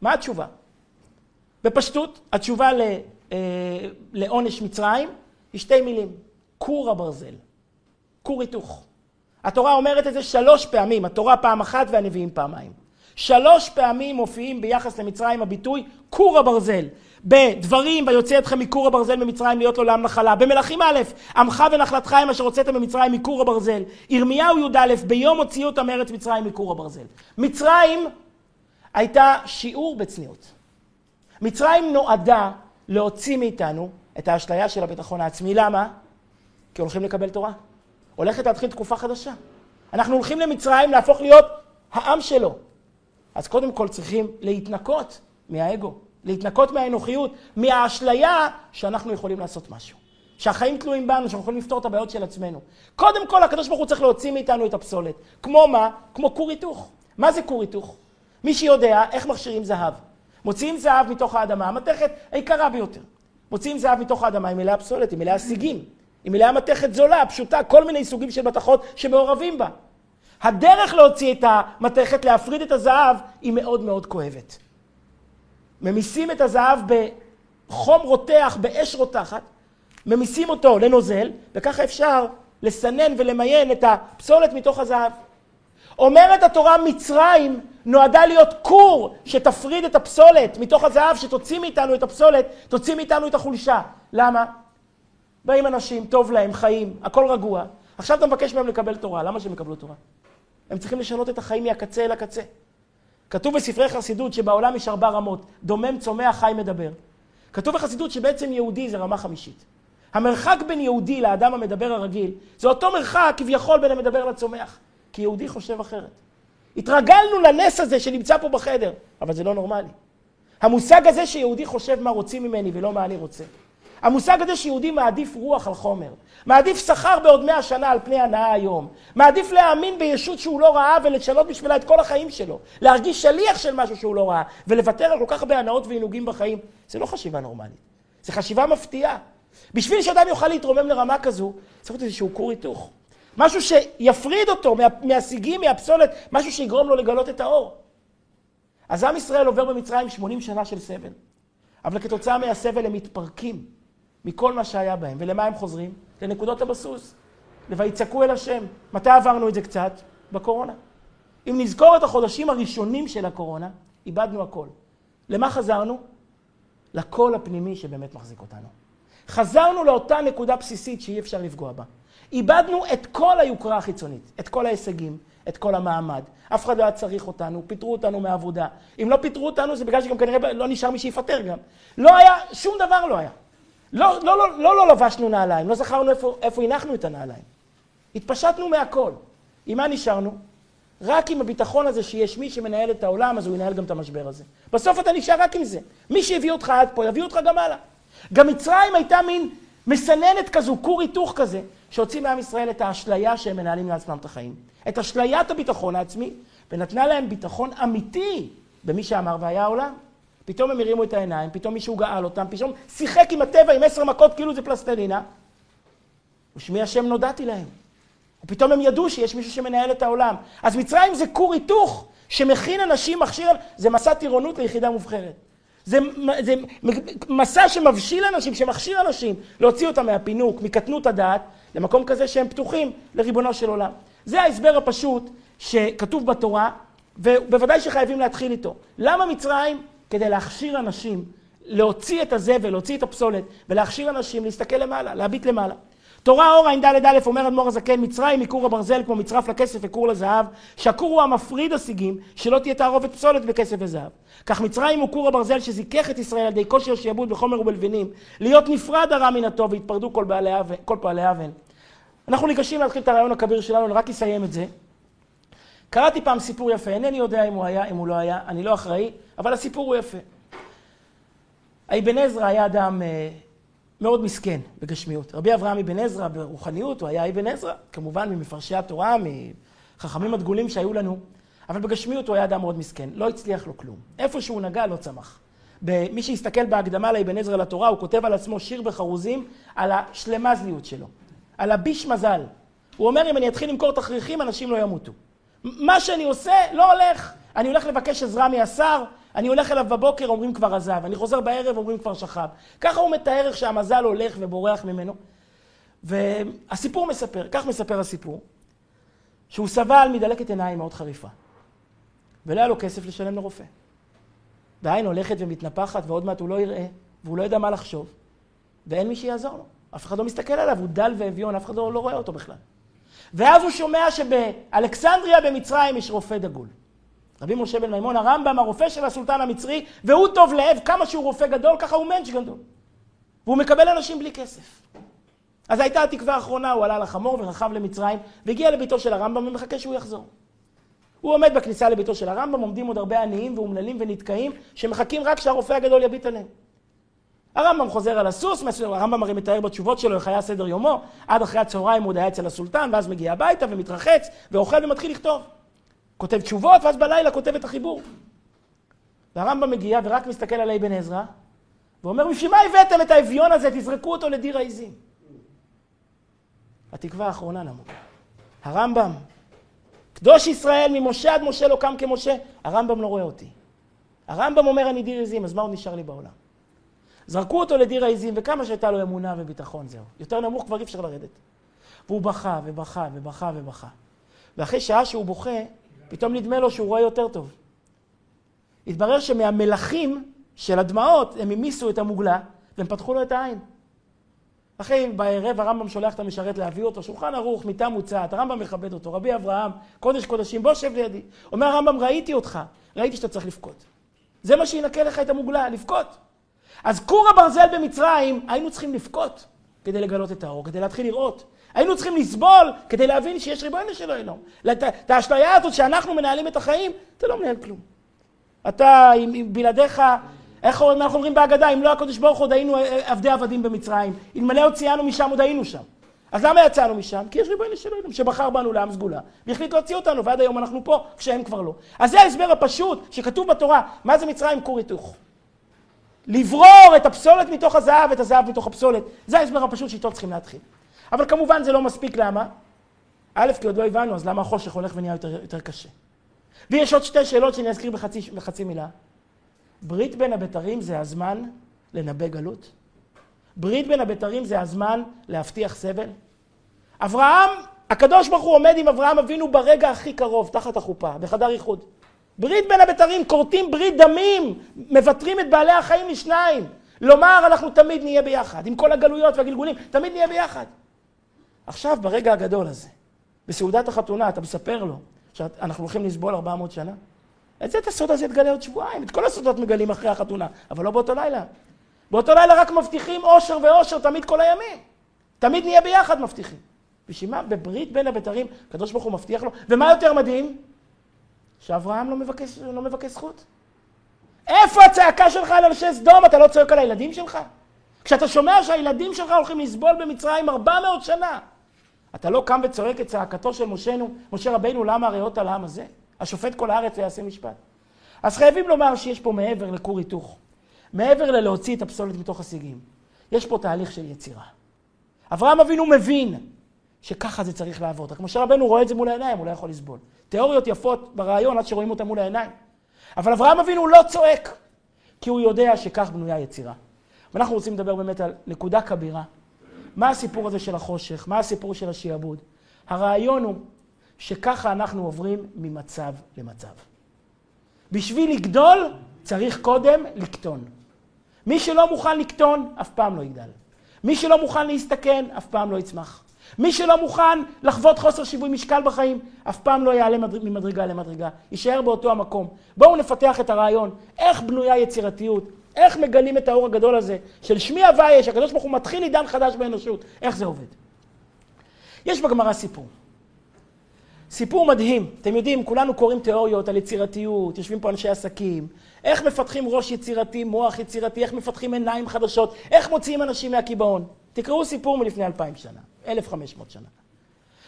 מה התשובה? בפשטות, התשובה ל, אה, לעונש מצרים היא שתי מילים, כור הברזל, כור היתוך. התורה אומרת את זה שלוש פעמים, התורה פעם אחת והנביאים פעמיים. שלוש פעמים מופיעים ביחס למצרים הביטוי כור הברזל. בדברים, ויוצא אתכם מכור הברזל ממצרים להיות לו לעם נחלה. במלכים א', עמך ונחלתך הם אשר הוצאתם ממצרים מכור הברזל. ירמיהו י"א, ביום הוציאו אותם מארץ מצרים מכור הברזל. מצרים הייתה שיעור בצניעות. מצרים נועדה להוציא מאיתנו את האשליה של הביטחון העצמי. למה? כי הולכים לקבל תורה. הולכת להתחיל תקופה חדשה. אנחנו הולכים למצרים להפוך להיות העם שלו. אז קודם כל צריכים להתנקות מהאגו, להתנקות מהאנוכיות, מהאשליה שאנחנו יכולים לעשות משהו. שהחיים תלויים בנו, שאנחנו יכולים לפתור את הבעיות של עצמנו. קודם כל, הקדוש ברוך הוא צריך להוציא מאיתנו את הפסולת. כמו מה? כמו כור היתוך. מה זה כור היתוך? מי שיודע איך מכשירים זהב. מוציאים זהב מתוך האדמה, המתכת היקרה ביותר. מוציאים זהב מתוך האדמה, היא מלאה פסולת, היא מלאה סיגים. היא מלאה מתכת זולה, פשוטה, כל מיני סוגים של מתכות שמעורבים בה. הדרך להוציא את המתכת, להפריד את הזהב, היא מאוד מאוד כואבת. ממיסים את הזהב בחום רותח, באש רותחת, ממיסים אותו לנוזל, וככה אפשר לסנן ולמיין את הפסולת מתוך הזהב. אומרת התורה, מצרים נועדה להיות כור שתפריד את הפסולת מתוך הזהב, שתוציא מאיתנו את הפסולת, תוציא מאיתנו את החולשה. למה? באים אנשים, טוב להם, חיים, הכל רגוע. עכשיו אתה מבקש מהם לקבל תורה, למה שהם יקבלו תורה? הם צריכים לשנות את החיים מהקצה אל הקצה. כתוב בספרי חסידות שבעולם יש ארבע רמות, דומם, צומח, חי, מדבר. כתוב בחסידות שבעצם יהודי זה רמה חמישית. המרחק בין יהודי לאדם המדבר הרגיל, זה אותו מרחק כביכול בין המדבר לצומח. כי יהודי חושב אחרת. התרגלנו לנס הזה שנמצא פה בחדר, אבל זה לא נורמלי. המושג הזה שיהודי חושב מה רוצים ממני ולא מה אני רוצה. המושג הזה שיהודי מעדיף רוח על חומר, מעדיף שכר בעוד מאה שנה על פני הנאה היום, מעדיף להאמין בישות שהוא לא ראה ולשנות בשבילה את כל החיים שלו, להרגיש שליח של משהו שהוא לא ראה, ולוותר על כל כך הרבה הנאות ועינוגים בחיים, זה לא חשיבה נורמלית, זה חשיבה מפתיעה. בשביל שאדם יוכל להתרומם לרמה כזו, צריך להיות איזשהו כור היתוך. משהו שיפריד אותו מה, מהסיגים, מהפסולת, משהו שיגרום לו לגלות את האור. אז עם ישראל עובר במצרים 80 שנה של סבל, אבל כתוצאה מהסבל הם מתפרקים מכל מה שהיה בהם. ולמה הם חוזרים? לנקודות הבסוס. ל"ויצעקו אל השם". מתי עברנו את זה קצת? בקורונה. אם נזכור את החודשים הראשונים של הקורונה, איבדנו הכל. למה חזרנו? לקול הפנימי שבאמת מחזיק אותנו. חזרנו לאותה נקודה בסיסית שאי אפשר לפגוע בה. איבדנו את כל היוקרה החיצונית, את כל ההישגים, את כל המעמד. אף אחד לא היה צריך אותנו, פיטרו אותנו מהעבודה. אם לא פיטרו אותנו זה בגלל שגם כנראה לא נשאר מי שיפטר גם. לא היה, שום דבר לא היה. לא, לא, לא, לא, לא לבשנו נעליים, לא זכרנו איפה, איפה הנחנו את הנעליים. התפשטנו מהכל. עם מה נשארנו? רק עם הביטחון הזה שיש מי שמנהל את העולם, אז הוא ינהל גם את המשבר הזה. בסוף אתה נשאר רק עם זה. מי שהביא אותך עד פה, יביא אותך גם הלאה. גם מצרים הייתה מין מסננת כזו, כור היתוך כזה, שהוציא מעם ישראל את האשליה שהם מנהלים לעצמם את החיים. את אשליית הביטחון העצמי, ונתנה להם ביטחון אמיתי במי שאמר והיה העולם. פתאום הם הרימו את העיניים, פתאום מישהו גאל אותם, פתאום שיחק עם הטבע עם עשר מכות כאילו זה פלסטלינה. ושמי השם נודעתי להם. ופתאום הם ידעו שיש מישהו שמנהל את העולם. אז מצרים זה כור היתוך שמכין אנשים, מכשיר, זה מסע טירונות ליחידה מובחרת. זה, זה מסע שמבשיל אנשים, שמכשיר אנשים, להוציא אותם מהפינוק, מקטנות הדעת, למקום כזה שהם פתוחים לריבונו של עולם. זה ההסבר הפשוט שכתוב בתורה, ובוודאי שחייבים להתחיל איתו. למה מצרים? כדי להכשיר אנשים, להוציא את הזבל, להוציא את הפסולת, ולהכשיר אנשים להסתכל למעלה, להביט למעלה. תורה אור ע"ד אומר אדמו"ר הזקן, מצרים היא כור הברזל כמו מצרף לכסף וכור לזהב, שהכור הוא המפריד השיגים, שלא תהיה תערובת פסולת בכסף וזהב. כך מצרים הוא כור הברזל שזיכך את ישראל על ידי כושר שיעבוד בחומר ובלבנים, להיות נפרד הרע מן הטוב והתפרדו כל פעלי אבן. אנחנו ניגשים להתחיל את הרעיון הכביר שלנו, אני רק אסיים את זה. קראתי פעם סיפור יפה, אינני יודע אם הוא היה, אם הוא לא היה, אני לא אחראי, אבל הסיפור הוא יפה. האבן עזרא היה אדם אה, מאוד מסכן בגשמיות. רבי אברהם אבן עזרא ברוחניות, הוא היה אבן עזרא, כמובן ממפרשי התורה, מחכמים הדגולים שהיו לנו, אבל בגשמיות הוא היה אדם מאוד מסכן, לא הצליח לו כלום. איפה שהוא נגע לא צמח. מי שיסתכל בהקדמה לאבן עזרא לתורה, הוא כותב על עצמו שיר בחרוזים על השלמזליות שלו, על הביש מזל. הוא אומר, אם אני אתחיל למכור תכריכים, אנשים לא ימותו. מה שאני עושה לא הולך. אני הולך לבקש עזרה מהשר, אני הולך אליו בבוקר, אומרים כבר עזב. אני חוזר בערב, אומרים כבר שכב. ככה הוא מתאר איך שהמזל הולך ובורח ממנו. והסיפור מספר, כך מספר הסיפור, שהוא סבל מדלקת עיניים מאוד חריפה. ולא היה לו כסף לשלם לרופא. והעין הולכת ומתנפחת, ועוד מעט הוא לא יראה, והוא לא יודע מה לחשוב, ואין מי שיעזור לו. אף אחד לא מסתכל עליו, הוא דל ואביון, אף אחד לא, לא רואה אותו בכלל. ואז הוא שומע שבאלכסנדריה במצרים יש רופא דגול. רבי משה בן מימון, הרמב"ם, הרופא של הסולטן המצרי, והוא טוב לב, כמה שהוא רופא גדול, ככה הוא מענץ' גדול. והוא מקבל אנשים בלי כסף. אז הייתה התקווה האחרונה, הוא עלה לחמור ורכב למצרים, והגיע לביתו של הרמב"ם ומחכה שהוא יחזור. הוא עומד בכניסה לביתו של הרמב"ם, עומדים עוד הרבה עניים ואומללים ונתקעים, שמחכים רק שהרופא הגדול יביט עליהם. הרמב"ם חוזר על הסוס, הרמב"ם הרי מתאר בתשובות שלו איך היה סדר יומו, עד אחרי הצהריים הוא עוד היה אצל הסולטן, ואז מגיע הביתה ומתרחץ, ואוכל ומתחיל לכתוב. כותב תשובות, ואז בלילה כותב את החיבור. והרמב"ם מגיע ורק מסתכל על אבן עזרא, ואומר, בשביל מה הבאתם את האביון הזה? תזרקו אותו לדיר העיזים. התקווה האחרונה נמות. הרמב"ם, קדוש ישראל ממשה עד משה לא קם כמשה, הרמב"ם לא רואה אותי. הרמב"ם אומר אני דיר עיזים, אז מה עוד נשאר לי בעולם? זרקו אותו לדיר העיזים, וכמה שהייתה לו אמונה וביטחון, זהו. יותר נמוך כבר אי אפשר לרדת. והוא בכה ובכה ובכה ובכה. ואחרי שעה שהוא בוכה, פתאום נדמה לו שהוא רואה יותר טוב. התברר שמהמלכים של הדמעות הם המיסו את המוגלה והם פתחו לו את העין. אחרי בערב הרמב"ם שולח את המשרת להביא אותו, שולחן ערוך, מיטה מוצעת, הרמב"ם מכבד אותו, רבי אברהם, קודש קודשים, בוא שב לידי. אומר הרמב"ם, ראיתי אותך, ראיתי שאתה צריך לבכות. זה מה שינקה לך את המוגלה, לבכות. אז כור הברזל במצרים, היינו צריכים לבכות כדי לגלות את האור, כדי להתחיל לראות. היינו צריכים לסבול כדי להבין שיש ריבונו של אלוהים. את האשליה הזאת שאנחנו מנהלים את החיים, אתה לא מנהל כלום. אתה, עם בלעדיך, איך אנחנו אומרים בהגדה, אם לא הקדוש ברוך הוא עוד היינו עבדי עבדים במצרים, אלמלא הוציאנו משם עוד היינו שם. אז למה יצאנו משם? כי יש ריבונו של אלוהים שבחר בנו לעם סגולה, והחליט להוציא אותנו, ועד היום אנחנו פה, כשהם כבר לא. אז זה ההסבר הפשוט שכתוב בתורה, מה זה מצרים כור היתוך? לברור את הפסולת מתוך הזהב ואת הזהב מתוך הפסולת. זה ההסבר הפשוט שאיתו צריכים להתחיל. אבל כמובן זה לא מספיק, למה? א', כי עוד לא הבנו, אז למה החושך הולך ונהיה יותר, יותר קשה? ויש עוד שתי שאלות שאני אזכיר בחצי, בחצי מילה. ברית בין הבתרים זה הזמן לנבא גלות? ברית בין הבתרים זה הזמן להבטיח סבל? אברהם, הקדוש ברוך הוא עומד עם אברהם אבינו ברגע הכי קרוב, תחת החופה, בחדר איחוד. ברית בין הבתרים, כורתים ברית דמים, מוותרים את בעלי החיים לשניים. לומר, אנחנו תמיד נהיה ביחד, עם כל הגלויות והגלגולים, תמיד נהיה ביחד. עכשיו, ברגע הגדול הזה, בסעודת החתונה, אתה מספר לו שאנחנו הולכים לסבול 400 שנה? את זה, את הסוד הזה תגלה עוד שבועיים. את כל הסודות מגלים אחרי החתונה, אבל לא באותו לילה. באותו לילה רק מבטיחים אושר ואושר תמיד כל הימים. תמיד נהיה ביחד מבטיחים. בשביל מה? בברית בין הבתרים, הקדוש ברוך הוא מבטיח לו. ומה יותר מדהים? שאברהם לא מבקש, לא מבקש זכות. איפה הצעקה שלך על אנשי סדום? אתה לא צועק על הילדים שלך? כשאתה שומע שהילדים שלך הולכים לסבול במצרים 400 שנה, אתה לא קם וצועק את צעקתו של משנו, משה רבינו, למה הריאות על העם הזה? השופט כל הארץ ויעשה משפט. אז חייבים לומר שיש פה מעבר לכור היתוך, מעבר ללהוציא את הפסולת מתוך הסיגים, יש פה תהליך של יצירה. אברהם אבינו מבין שככה זה צריך לעבוד. רק משה רבנו רואה את זה מול העיניים, הוא לא יכול לסבול. תיאוריות יפות ברעיון עד שרואים אותן מול העיניים. אבל אברהם אבינו לא צועק, כי הוא יודע שכך בנויה יצירה. ואנחנו רוצים לדבר באמת על נקודה כבירה. מה הסיפור הזה של החושך? מה הסיפור של השיעבוד? הרעיון הוא שככה אנחנו עוברים ממצב למצב. בשביל לגדול צריך קודם לקטון. מי שלא מוכן לקטון, אף פעם לא יגדל. מי שלא מוכן להסתכן, אף פעם לא יצמח. מי שלא מוכן לחוות חוסר שיווי משקל בחיים, אף פעם לא יעלה ממדרגה למדרגה, יישאר באותו המקום. בואו נפתח את הרעיון, איך בנויה יצירתיות, איך מגלים את האור הגדול הזה של שמי הוויה, שהקדוש ברוך הוא מתחיל עידן חדש באנושות, איך זה עובד. יש בגמרא סיפור. סיפור מדהים. אתם יודעים, כולנו קוראים תיאוריות על יצירתיות, יושבים פה אנשי עסקים, איך מפתחים ראש יצירתי, מוח יצירתי, איך מפתחים עיניים חדשות, איך מוציאים אנשים מהקיבעון. תקראו סיפור מלפני אלפיים שנה, אלף חמש מאות שנה.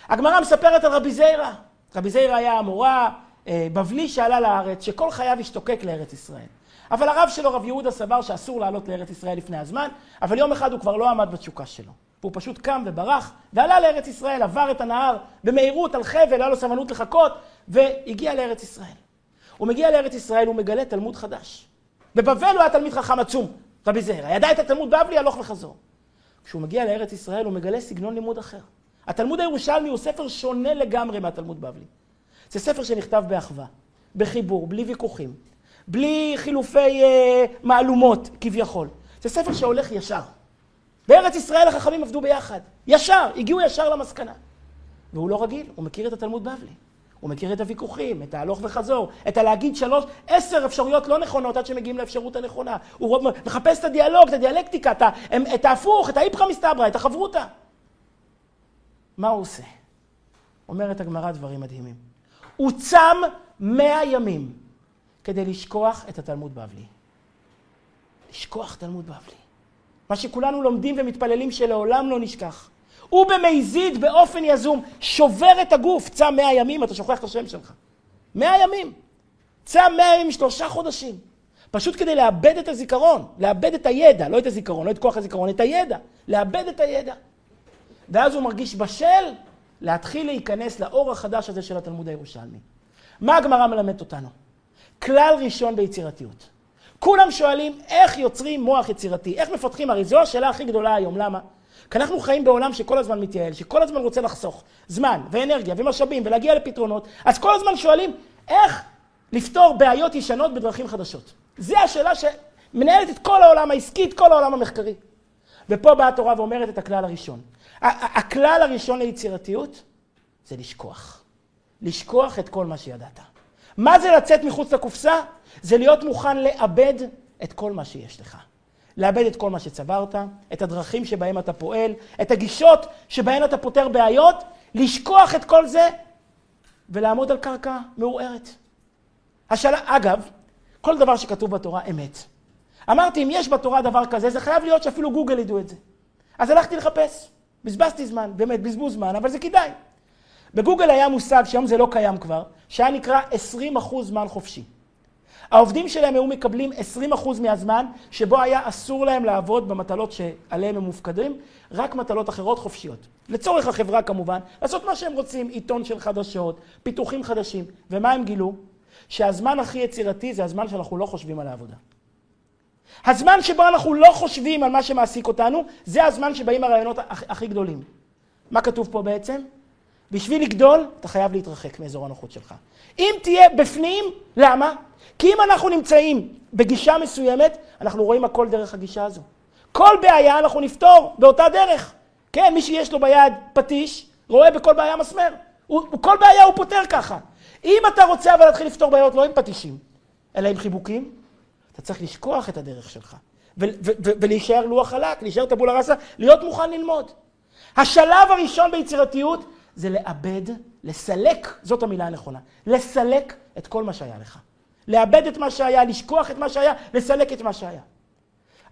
הגמרא מספרת על רבי זיירא. רבי זיירא היה המורה אה, בבלי שעלה לארץ, שכל חייו השתוקק לארץ ישראל. אבל הרב שלו, רב יהודה, סבר שאסור לעלות לארץ ישראל לפני הזמן, אבל יום אחד הוא כבר לא עמד בתשוקה שלו. והוא פשוט קם וברח, ועלה לארץ ישראל, עבר את הנהר במהירות על חבל, היה לו סבלנות לחכות, והגיע לארץ ישראל. הוא מגיע לארץ ישראל, הוא מגלה תלמוד חדש. בבבל הוא היה תלמיד חכם עצום, רבי זהרה, ידע את התלמוד בבלי הלוך וחזור. כשהוא מגיע לארץ ישראל, הוא מגלה סגנון לימוד אחר. התלמוד הירושלמי הוא ספר שונה לגמרי מהתלמוד בבלי. זה ספר שנכתב באחווה, בחיבור, בלי ויכוחים, בלי חילופי אה, מהלומות כביכול. זה ספר שהולך ישר. בארץ ישראל החכמים עבדו ביחד, ישר, הגיעו ישר למסקנה. והוא לא רגיל, הוא מכיר את התלמוד בבלי. הוא מכיר את הוויכוחים, את ההלוך וחזור, את הלהגיד שלוש, עשר אפשרויות לא נכונות עד שמגיעים לאפשרות הנכונה. הוא מחפש את הדיאלוג, את הדיאלקטיקה, את, את ההפוך, את האיפכא מסתברא, את החברותא. מה הוא עושה? אומרת הגמרא דברים מדהימים. הוא צם מאה ימים כדי לשכוח את התלמוד בבלי. לשכוח תלמוד בבלי. מה שכולנו לומדים ומתפללים שלעולם לא נשכח. הוא במזיד באופן יזום שובר את הגוף, צם מאה ימים, אתה שוכח את השם שלך. מאה ימים. צם מאה ימים, שלושה חודשים. פשוט כדי לאבד את הזיכרון, לאבד את הידע, לא את הזיכרון, לא את כוח הזיכרון, את הידע. לאבד את הידע. ואז הוא מרגיש בשל להתחיל להיכנס לאור החדש הזה של התלמוד הירושלמי. מה הגמרא מלמדת אותנו? כלל ראשון ביצירתיות. כולם שואלים איך יוצרים מוח יצירתי, איך מפתחים, הרי זו השאלה הכי גדולה היום, למה? כי אנחנו חיים בעולם שכל הזמן מתייעל, שכל הזמן רוצה לחסוך זמן ואנרגיה ומשאבים ולהגיע לפתרונות, אז כל הזמן שואלים איך לפתור בעיות ישנות בדרכים חדשות. זו השאלה שמנהלת את כל העולם העסקי, את כל העולם המחקרי. ופה באה התורה ואומרת את הכלל הראשון. הכלל הראשון ליצירתיות זה לשכוח. לשכוח את כל מה שידעת. מה זה לצאת מחוץ לקופסה? זה להיות מוכן לאבד את כל מה שיש לך. לאבד את כל מה שצברת, את הדרכים שבהם אתה פועל, את הגישות שבהן אתה פותר בעיות, לשכוח את כל זה ולעמוד על קרקע מעורערת. השאלה, אגב, כל דבר שכתוב בתורה אמת. אמרתי, אם יש בתורה דבר כזה, זה חייב להיות שאפילו גוגל ידעו את זה. אז הלכתי לחפש, בזבזתי זמן, באמת בזבוז זמן, אבל זה כדאי. בגוגל היה מושג, שהיום זה לא קיים כבר, שהיה נקרא 20% זמן חופשי. העובדים שלהם היו מקבלים 20% מהזמן שבו היה אסור להם לעבוד במטלות שעליהם הם מופקדים, רק מטלות אחרות חופשיות. לצורך החברה כמובן, לעשות מה שהם רוצים, עיתון של חדשות, פיתוחים חדשים. ומה הם גילו? שהזמן הכי יצירתי זה הזמן שאנחנו לא חושבים על העבודה. הזמן שבו אנחנו לא חושבים על מה שמעסיק אותנו, זה הזמן שבאים הרעיונות הכי גדולים. מה כתוב פה בעצם? בשביל לגדול, אתה חייב להתרחק מאזור הנוחות שלך. אם תהיה בפנים, למה? כי אם אנחנו נמצאים בגישה מסוימת, אנחנו רואים הכל דרך הגישה הזו. כל בעיה אנחנו נפתור באותה דרך. כן, מי שיש לו ביד פטיש, רואה בכל בעיה מסמר. הוא, כל בעיה הוא פותר ככה. אם אתה רוצה אבל להתחיל לפתור בעיות לא עם פטישים, אלא עם חיבוקים, אתה צריך לשכוח את הדרך שלך. ולהישאר לוח חלק, להישאר טבולה ראסה, להיות מוכן ללמוד. השלב הראשון ביצירתיות זה לאבד, לסלק, זאת המילה הנכונה, לסלק את כל מה שהיה לך. לאבד את מה שהיה, לשכוח את מה שהיה, לסלק את מה שהיה.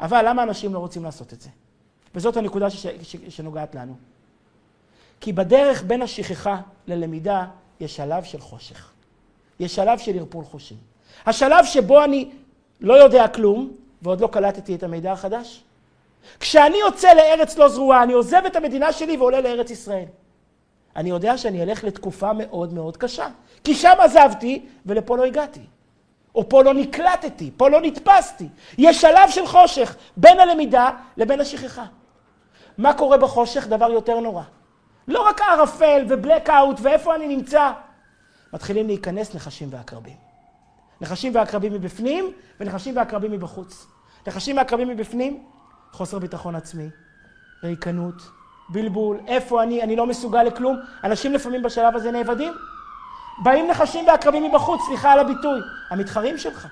אבל למה אנשים לא רוצים לעשות את זה? וזאת הנקודה ש- ש- שנוגעת לנו. כי בדרך בין השכחה ללמידה יש שלב של חושך. יש שלב של ערפול חושים. השלב שבו אני לא יודע כלום, ועוד לא קלטתי את המידע החדש. כשאני יוצא לארץ לא זרועה, אני עוזב את המדינה שלי ועולה לארץ ישראל. אני יודע שאני אלך לתקופה מאוד מאוד קשה. כי שם עזבתי ולפה לא הגעתי. או פה לא נקלטתי, פה לא נתפסתי. יש שלב של חושך בין הלמידה לבין השכחה. מה קורה בחושך? דבר יותר נורא. לא רק ערפל ובלקאוט ואיפה אני נמצא. מתחילים להיכנס נחשים ועקרבים. נחשים ועקרבים מבפנים ונחשים ועקרבים מבחוץ. נחשים ועקרבים מבפנים, חוסר ביטחון עצמי, ריקנות, בלבול, איפה אני, אני לא מסוגל לכלום. אנשים לפעמים בשלב הזה נאבדים. באים נחשים ועקרבים מבחוץ, סליחה על הביטוי, המתחרים שלך.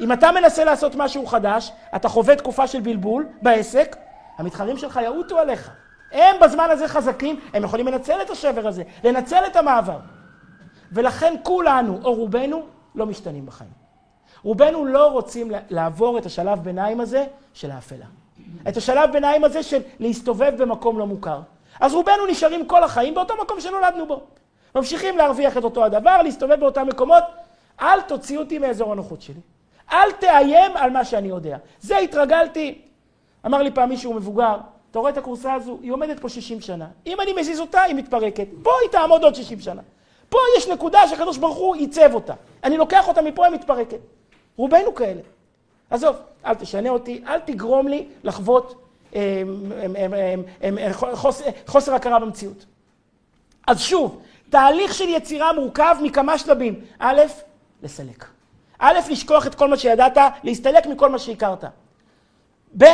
אם אתה מנסה לעשות משהו חדש, אתה חווה תקופה של בלבול בעסק, המתחרים שלך יעוטו עליך. הם בזמן הזה חזקים, הם יכולים לנצל את השבר הזה, לנצל את המעבר. ולכן כולנו, או רובנו, לא משתנים בחיים. רובנו לא רוצים לעבור את השלב ביניים הזה של האפלה. את השלב ביניים הזה של להסתובב במקום לא מוכר. אז רובנו נשארים כל החיים באותו מקום שנולדנו בו. ממשיכים להרוויח את אותו הדבר, להסתובב באותם מקומות. אל תוציא אותי מאזור הנוחות שלי. אל תאיים על מה שאני יודע. זה התרגלתי. אמר לי פעם מישהו מבוגר, אתה רואה את הכורסה הזו? היא עומדת פה 60 שנה. אם אני מזיז אותה, היא מתפרקת. פה היא תעמוד עוד 60 שנה. פה יש נקודה שהקדוש ברוך הוא ייצב אותה. אני לוקח אותה מפה, היא מתפרקת. רובנו כאלה. עזוב, אל תשנה אותי, אל תגרום לי לחוות אה, אה, חוסר הכרה במציאות. אז שוב, תהליך של יצירה מורכב מכמה שלבים. א', לסלק. א', לשכוח את כל מה שידעת, להסתלק מכל מה שהכרת. ב',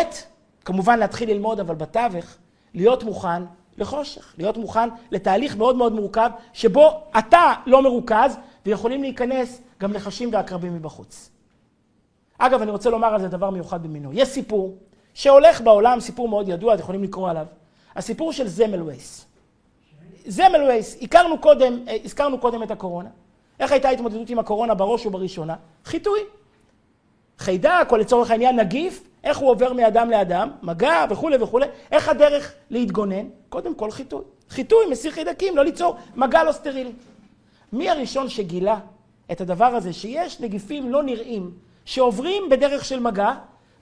כמובן להתחיל ללמוד, אבל בתווך, להיות מוכן לחושך, להיות מוכן לתהליך מאוד מאוד מורכב, שבו אתה לא מרוכז, ויכולים להיכנס גם נחשים ועקרבים מבחוץ. אגב, אני רוצה לומר על זה דבר מיוחד במינו. יש סיפור שהולך בעולם, סיפור מאוד ידוע, אתם יכולים לקרוא עליו. הסיפור של זמל וייס. זמל וייס, הכרנו קודם, אה, הזכרנו קודם את הקורונה. איך הייתה התמודדות עם הקורונה בראש ובראשונה? חיטוי. חיידק, או לצורך העניין נגיף, איך הוא עובר מאדם לאדם, מגע וכולי וכולי, איך הדרך להתגונן? קודם כל חיטוי. חיטוי מסיר חיידקים, לא ליצור מגע לא סטרילי. מי הראשון שגילה את הדבר הזה, שיש נגיפים לא נראים, שעוברים בדרך של מגע,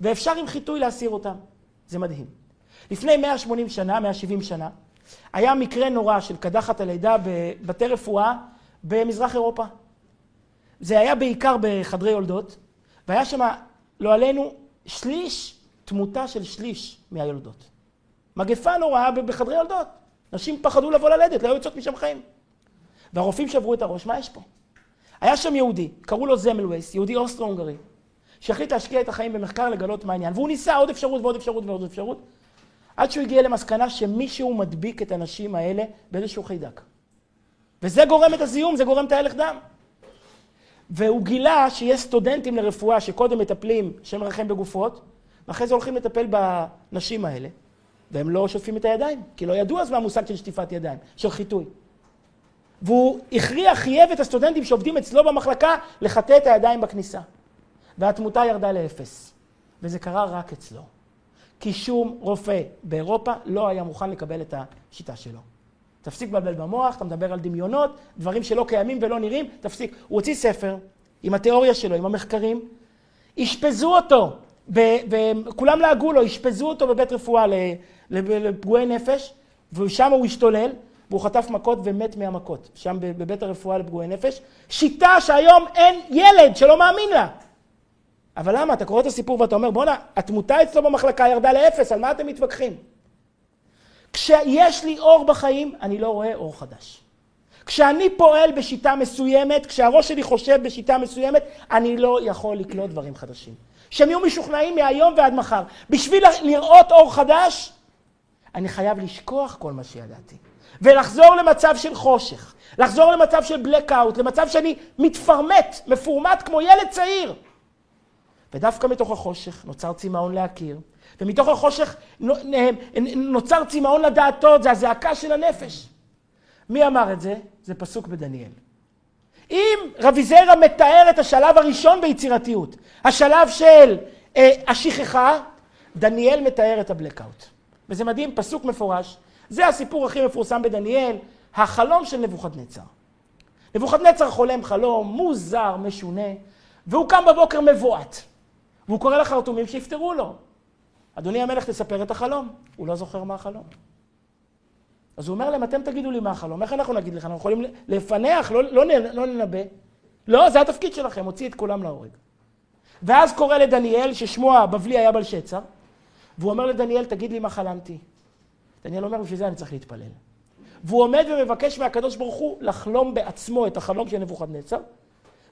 ואפשר עם חיטוי להסיר אותם? זה מדהים. לפני 180 שנה, 170 שנה, היה מקרה נורא של קדחת הלידה בבתי רפואה במזרח אירופה. זה היה בעיקר בחדרי יולדות, והיה שם, לא עלינו, שליש, תמותה של שליש מהיולדות. מגפה נוראה בחדרי יולדות. נשים פחדו לבוא ללדת, לא היו יוצאות משם חיים. והרופאים שברו את הראש, מה יש פה? היה שם יהודי, קראו לו זמלווייס, יהודי אוסטרו-הונגרי, שהחליט להשקיע את החיים במחקר לגלות מה העניין. והוא ניסה עוד אפשרות ועוד אפשרות ועוד אפשרות, עד שהוא הגיע למסקנה שמישהו מדביק את הנשים האלה באיזשהו חיידק. וזה גורם את הזיהום, זה גורם את ההלך דם. והוא גילה שיש סטודנטים לרפואה שקודם מטפלים, שם מרחם בגופות, ואחרי זה הולכים לטפל בנשים האלה, והם לא שוטפים את הידיים, כי לא ידעו אז מה המושג של שטיפת ידיים, של חיטוי. והוא הכריח, חייב את הסטודנטים שעובדים אצלו במחלקה לחטא את הידיים בכניסה. והתמותה ירדה לאפס. וזה קרה רק אצלו. כי שום רופא באירופה לא היה מוכן לקבל את השיטה שלו. תפסיק לבלבל במוח, אתה מדבר על דמיונות, דברים שלא קיימים ולא נראים, תפסיק. הוא הוציא ספר עם התיאוריה שלו, עם המחקרים, אשפזו אותו, וכולם לעגו לו, אשפזו אותו בבית רפואה לפגועי נפש, ושם הוא השתולל, והוא חטף מכות ומת מהמכות, שם בבית הרפואה לפגועי נפש. שיטה שהיום אין ילד שלא מאמין לה. אבל למה? אתה קורא את הסיפור ואתה אומר, בואנה, התמותה אצלו במחלקה ירדה לאפס, על מה אתם מתווכחים? כשיש לי אור בחיים, אני לא רואה אור חדש. כשאני פועל בשיטה מסוימת, כשהראש שלי חושב בשיטה מסוימת, אני לא יכול לקלוט דברים חדשים. שהם יהיו משוכנעים מהיום ועד מחר. בשביל לראות אור חדש, אני חייב לשכוח כל מה שידעתי. ולחזור למצב של חושך, לחזור למצב של blackout, למצב שאני מתפרמט, מפורמט כמו ילד צעיר. ודווקא מתוך החושך נוצר צמאון להכיר, ומתוך החושך נוצר צמאון לדעתות, זה הזעקה של הנפש. מי אמר את זה? זה פסוק בדניאל. אם רבי זרע מתאר את השלב הראשון ביצירתיות, השלב של אה, השכחה, דניאל מתאר את הבלקאוט. וזה מדהים, פסוק מפורש. זה הסיפור הכי מפורסם בדניאל, החלום של נבוכדנצר. נבוכדנצר חולם חלום מוזר, משונה, והוא קם בבוקר מבועת. והוא קורא לחרטומים שיפתרו לו. אדוני המלך, תספר את החלום. הוא לא זוכר מה החלום. אז הוא אומר להם, אתם תגידו לי מה החלום, איך אנחנו נגיד לך? אנחנו יכולים לפענח, לא, לא, לא לנבא. לא, זה התפקיד שלכם, הוציא את כולם להורג. ואז קורא לדניאל, ששמו הבבלי היה בלשצר, והוא אומר לדניאל, תגיד לי מה חלמתי. דניאל אומר, בשביל זה אני צריך להתפלל. והוא עומד ומבקש מהקדוש ברוך הוא לחלום בעצמו את החלום של נבוכדנצר,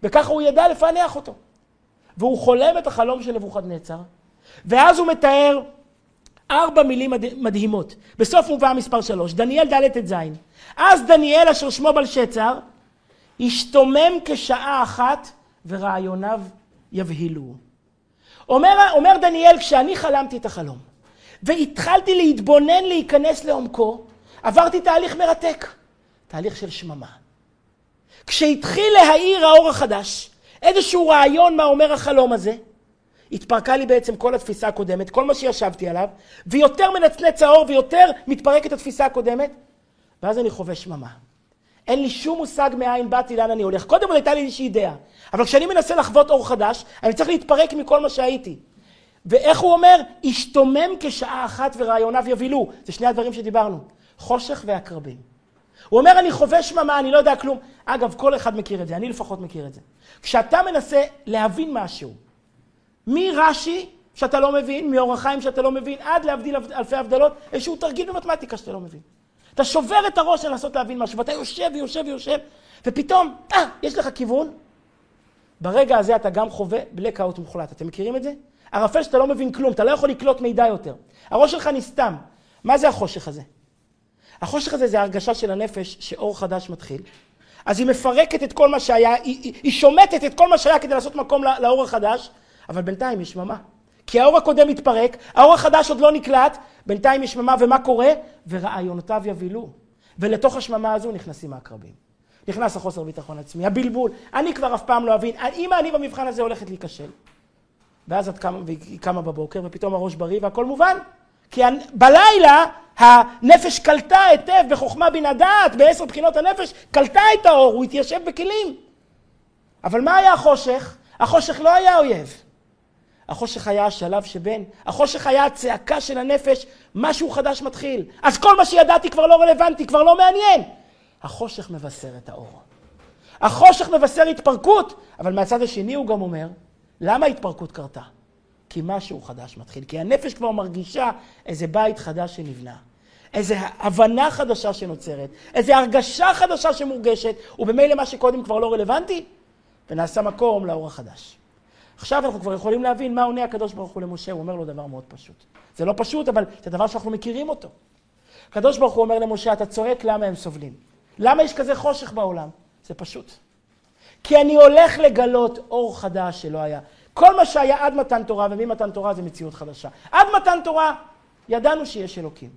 וככה הוא ידע לפענח אותו. והוא חולם את החלום של נבוכדנצר, ואז הוא מתאר ארבע מילים מדהימות. בסוף מובא מספר שלוש, דניאל ד' ט"ז. אז דניאל אשר שמו בלשצר, השתומם כשעה אחת ורעיוניו יבהילו. אומר, אומר דניאל, כשאני חלמתי את החלום, והתחלתי להתבונן להיכנס לעומקו, עברתי תהליך מרתק, תהליך של שממה. כשהתחיל להאיר האור החדש, איזשהו רעיון מה אומר החלום הזה, התפרקה לי בעצם כל התפיסה הקודמת, כל מה שישבתי עליו, ויותר מנצנץ האור ויותר מתפרקת התפיסה הקודמת, ואז אני חווה שממה. אין לי שום מושג מאין באתי, לאן אני הולך. קודם כל הייתה לי איזושהי אידאה, אבל כשאני מנסה לחוות אור חדש, אני צריך להתפרק מכל מה שהייתי. ואיך הוא אומר? השתומם כשעה אחת ורעיוניו יבילו. זה שני הדברים שדיברנו. חושך ועקרבים. הוא אומר, אני חווה שממה, אני לא יודע כלום. אגב, כל אחד מכיר את זה, אני לפחות מכיר את זה. כשאתה מנסה להבין משהו, מרש"י, שאתה לא מבין, מאור החיים שאתה לא מבין, עד להבדיל אלפי הבדלות, איזשהו תרגיל במתמטיקה שאתה לא מבין. אתה שובר את הראש לנסות להבין משהו, ואתה יושב ויושב ויושב, ופתאום, אה, יש לך כיוון. ברגע הזה אתה גם חווה בלקאוט מוחלט. אתם מכירים את זה? ערפל שאתה לא מבין כלום, אתה לא יכול לקלוט מידע יותר. הראש שלך נסתם. מה זה החושך הזה? החושך הזה זה הרגשה של הנפש שאור חדש מתחיל. אז היא מפרקת את כל מה שהיה, היא, היא, היא שומטת את כל מה שהיה כדי לעשות מקום לאור החדש, אבל בינתיים יש שממה. כי האור הקודם מתפרק, האור החדש עוד לא נקלט, בינתיים יש שממה, ומה קורה? ורעיונותיו יבילו. ולתוך השממה הזו נכנסים העקרבים. נכנס החוסר ביטחון עצמי, הבלבול, אני כבר אף פעם לא אבין, אמא אני במבחן הזה הולכת להיכשל. ואז את קמה, והיא קמה בבוקר, ופתאום הראש בריא והכל מובן. כי בלילה הנפש קלטה היטב בחוכמה בין הדעת, בעשר בחינות הנפש, קלטה את האור, הוא התיישב בכלים. אבל מה היה החושך? החושך לא היה אויב. החושך היה השלב שבין, החושך היה הצעקה של הנפש, משהו חדש מתחיל. אז כל מה שידעתי כבר לא רלוונטי, כבר לא מעניין. החושך מבשר את האור. החושך מבשר התפרקות, אבל מהצד השני הוא גם אומר, למה ההתפרקות קרתה? כי משהו חדש מתחיל. כי הנפש כבר מרגישה איזה בית חדש שנבנה. איזו הבנה חדשה שנוצרת, איזו הרגשה חדשה שמורגשת, ובמילא מה שקודם כבר לא רלוונטי, ונעשה מקום לאור החדש. עכשיו אנחנו כבר יכולים להבין מה עונה הקדוש ברוך הוא למשה, הוא אומר לו דבר מאוד פשוט. זה לא פשוט, אבל זה דבר שאנחנו מכירים אותו. הקדוש ברוך הוא אומר למשה, אתה צועק למה הם סובלים. למה יש כזה חושך בעולם? זה פשוט. כי אני הולך לגלות אור חדש שלא היה. כל מה שהיה עד מתן תורה, וממתן תורה זה מציאות חדשה. עד מתן תורה ידענו שיש אלוקים.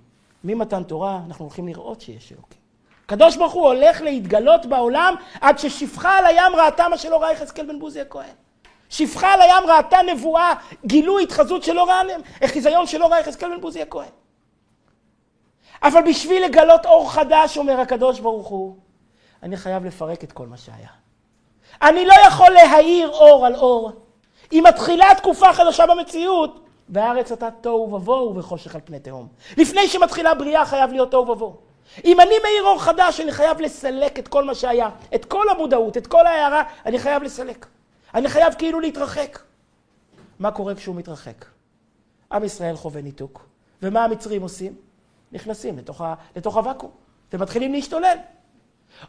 ממתן תורה אנחנו הולכים לראות שיש אלוקים. הקדוש ברוך הוא הולך להתגלות בעולם עד ששפחה על הים ראתה מה שלא ראה יחזקאל בן בוזי הכהן. שפחה על הים ראתה נבואה, גילוי התחזות שלא ראה, חיזיון שלא ראה יחזקאל בן בוזי הכהן. אבל בשביל לגלות אור חדש, אומר הקדוש ברוך הוא, אני חייב לפרק את כל מה שהיה. אני לא יכול להאיר אור על אור. אם מתחילה תקופה חדשה במציאות, והארץ אתה תוהו ובוהו וחושך על פני תהום. לפני שמתחילה בריאה חייב להיות תוהו ובוהו. אם אני מאיר אור חדש, אני חייב לסלק את כל מה שהיה, את כל המודעות, את כל ההערה, אני חייב לסלק. אני חייב כאילו להתרחק. מה קורה כשהוא מתרחק? עם ישראל חווה ניתוק. ומה המצרים עושים? נכנסים לתוך, ה, לתוך הוואקום, ומתחילים להשתולל.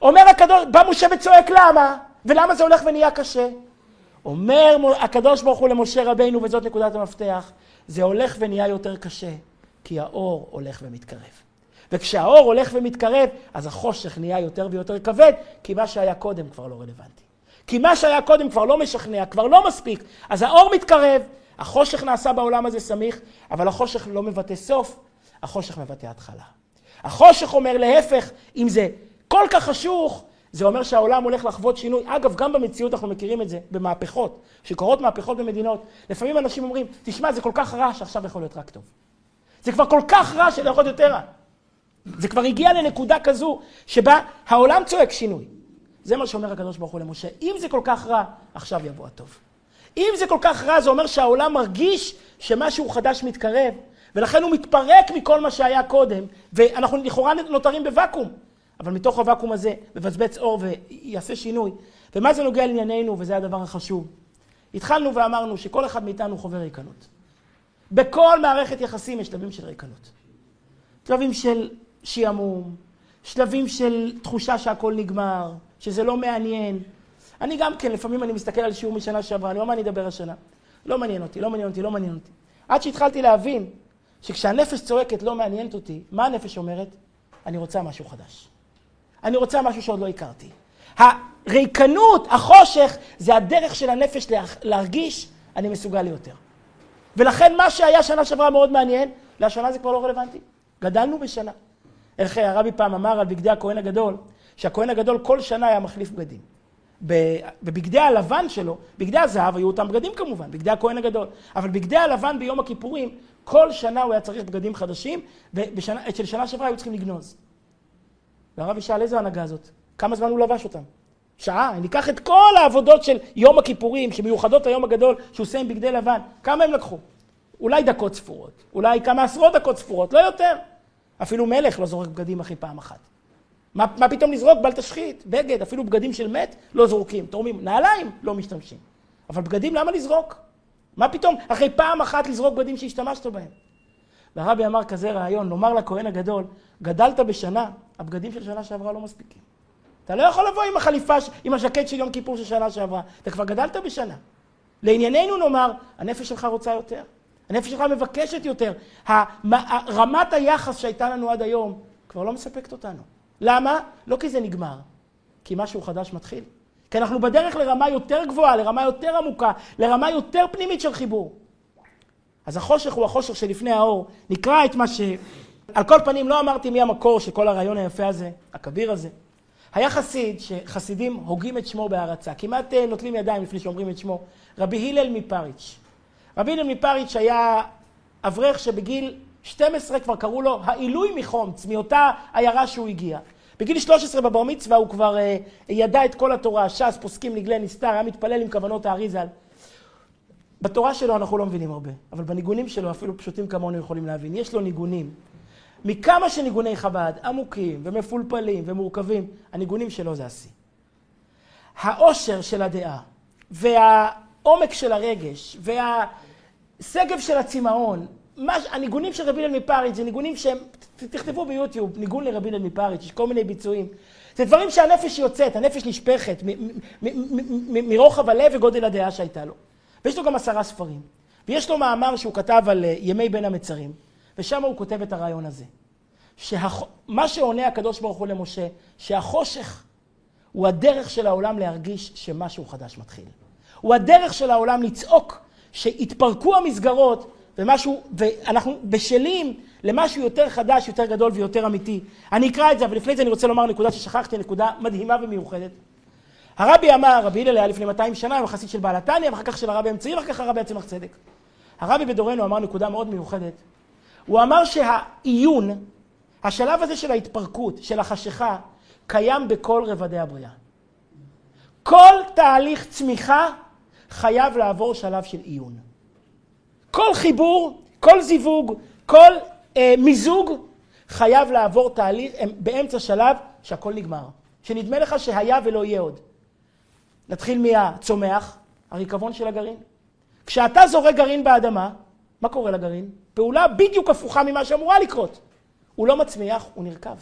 אומר הקדוש, בא משה וצועק למה? ולמה זה הולך ונהיה קשה? אומר הקדוש ברוך הוא למשה רבינו, וזאת נקודת המפתח, זה הולך ונהיה יותר קשה, כי האור הולך ומתקרב. וכשהאור הולך ומתקרב, אז החושך נהיה יותר ויותר כבד, כי מה שהיה קודם כבר לא רלוונטי. כי מה שהיה קודם כבר לא משכנע, כבר לא מספיק. אז האור מתקרב, החושך נעשה בעולם הזה סמיך, אבל החושך לא מבטא סוף, החושך מבטא התחלה. החושך אומר להפך, אם זה כל כך חשוך, זה אומר שהעולם הולך לחוות שינוי. אגב, גם במציאות אנחנו מכירים את זה, במהפכות. שקורות מהפכות במדינות, לפעמים אנשים אומרים, תשמע, זה כל כך רע שעכשיו יכול להיות רק טוב. זה כבר כל כך רע שלא יכול להיות יותר רע. זה כבר הגיע לנקודה כזו שבה העולם צועק שינוי. זה מה שאומר הקדוש ברוך הוא למשה. אם זה כל כך רע, עכשיו יבוא הטוב. אם זה כל כך רע, זה אומר שהעולם מרגיש שמשהו חדש מתקרב, ולכן הוא מתפרק מכל מה שהיה קודם, ואנחנו לכאורה נותרים בוואקום. אבל מתוך הוואקום הזה מבצבץ אור ויעשה שינוי. ומה זה נוגע לענייננו, וזה הדבר החשוב. התחלנו ואמרנו שכל אחד מאיתנו חווה ריקנות. בכל מערכת יחסים יש שלבים של ריקנות. שלבים של שעמום, שלבים של תחושה שהכל נגמר, שזה לא מעניין. אני גם כן, לפעמים אני מסתכל על שיעור משנה שעברה, אני אומר, מה אני אדבר השנה? לא מעניין אותי, לא מעניין אותי, לא מעניין אותי. עד שהתחלתי להבין שכשהנפש צועקת לא מעניינת אותי, מה הנפש אומרת? אני רוצה משהו חדש. אני רוצה משהו שעוד לא הכרתי. הריקנות, החושך, זה הדרך של הנפש להרגיש, אני מסוגל ליותר. ולכן מה שהיה שנה שעברה מאוד מעניין, והשנה זה כבר לא רלוונטי. גדלנו בשנה. איך הרבי פעם אמר על בגדי הכהן הגדול, שהכהן הגדול כל שנה היה מחליף בגדים. בבגדי הלבן שלו, בגדי הזהב היו אותם בגדים כמובן, בגדי הכהן הגדול, אבל בגדי הלבן ביום הכיפורים, כל שנה הוא היה צריך בגדים חדשים, ואצל שנה שעברה היו צריכים לגנוז. והרב ישאל, איזה הנהגה זאת? כמה זמן הוא לבש אותם? שעה, אני אקח את כל העבודות של יום הכיפורים, שמיוחדות היום הגדול, שהוא עושה עם בגדי לבן, כמה הם לקחו? אולי דקות ספורות, אולי כמה עשרות דקות ספורות, לא יותר. אפילו מלך לא זורק בגדים אחרי פעם אחת. מה, מה פתאום לזרוק? בל תשחית, בגד, אפילו בגדים של מת לא זורקים, תורמים. נעליים לא משתמשים. אבל בגדים למה לזרוק? מה פתאום אחרי פעם אחת לזרוק בגדים שהשתמשת בהם? והרבי אמר כזה רעיון, לומר לכהן הגדול, גדלת בשנה, הבגדים של שנה שעברה לא מספיקים. אתה לא יכול לבוא עם החליפה, עם הז'קט של יום כיפור של שנה שעברה, אתה כבר גדלת בשנה. לענייננו נאמר, הנפש שלך רוצה יותר. הנפש שלך מבקשת יותר. רמת היחס שהייתה לנו עד היום כבר לא מספקת אותנו. למה? לא כי זה נגמר, כי משהו חדש מתחיל. כי אנחנו בדרך לרמה יותר גבוהה, לרמה יותר עמוקה, לרמה יותר פנימית של חיבור. אז החושך הוא החושך שלפני האור. נקרא את מה ש... על כל פנים, לא אמרתי מי המקור של כל הרעיון היפה הזה, הכביר הזה. היה חסיד שחסידים הוגים את שמו בהערצה, כמעט אה, נוטלים ידיים לפני שאומרים את שמו, רבי הלל מפריץ'. רבי הלל מפריץ' היה אברך שבגיל 12 כבר קראו לו העילוי מחומץ, מאותה עיירה שהוא הגיע. בגיל 13 בבר מצווה הוא כבר uh, ידע את כל התורה, ש"ס, פוסקים, נגלה, נסתר, היה מתפלל עם כוונות האריזל. בתורה שלו אנחנו לא מבינים הרבה, אבל בניגונים שלו, אפילו פשוטים כמונו יכולים להבין. יש לו ניגונים. מכמה שניגוני חב"ד עמוקים ומפולפלים ומורכבים, הניגונים שלו זה השיא. העושר של הדעה, והעומק של הרגש, וה... שגב של הצמאון, מש, הניגונים של רבי אילן מפריץ' זה ניגונים שהם, תכתבו ביוטיוב, ניגון לרבי אילן מפריץ', יש כל מיני ביצועים. זה דברים שהנפש יוצאת, הנפש נשפכת מרוחב הלב וגודל הדעה שהייתה לו. ויש לו גם עשרה ספרים. ויש לו מאמר שהוא כתב על אה, ימי בין המצרים, ושם הוא כותב את הרעיון הזה. שמה שעונה הקדוש ברוך הוא למשה, שהחושך הוא הדרך של העולם להרגיש שמשהו חדש מתחיל. הוא הדרך של העולם לצעוק שהתפרקו המסגרות ומשהו, ואנחנו בשלים למשהו יותר חדש, יותר גדול ויותר אמיתי. אני אקרא את זה, אבל לפני זה אני רוצה לומר נקודה ששכחתי, נקודה מדהימה ומיוחדת. הרבי אמר, רבי הלל היה לפני 200 שנה, הוא חסיד של בעל התניא, ואחר כך של הרבי האמצעי, ואחר כך הרבי הצמח צדק. הרבי בדורנו אמר נקודה מאוד מיוחדת. הוא אמר שהעיון, השלב הזה של ההתפרקות, של החשיכה, קיים בכל רבדי הבריאה. כל תהליך צמיחה חייב לעבור שלב של עיון. כל חיבור, כל זיווג, כל אה, מיזוג חייב לעבור תהליך באמצע שלב שהכל נגמר. שנדמה לך שהיה ולא יהיה עוד. נתחיל מהצומח, הריקבון של הגרעין. כשאתה זורק גרעין באדמה, מה קורה לגרעין? פעולה בדיוק הפוכה ממה שאמורה לקרות. הוא לא מצמיח, הוא נרקב.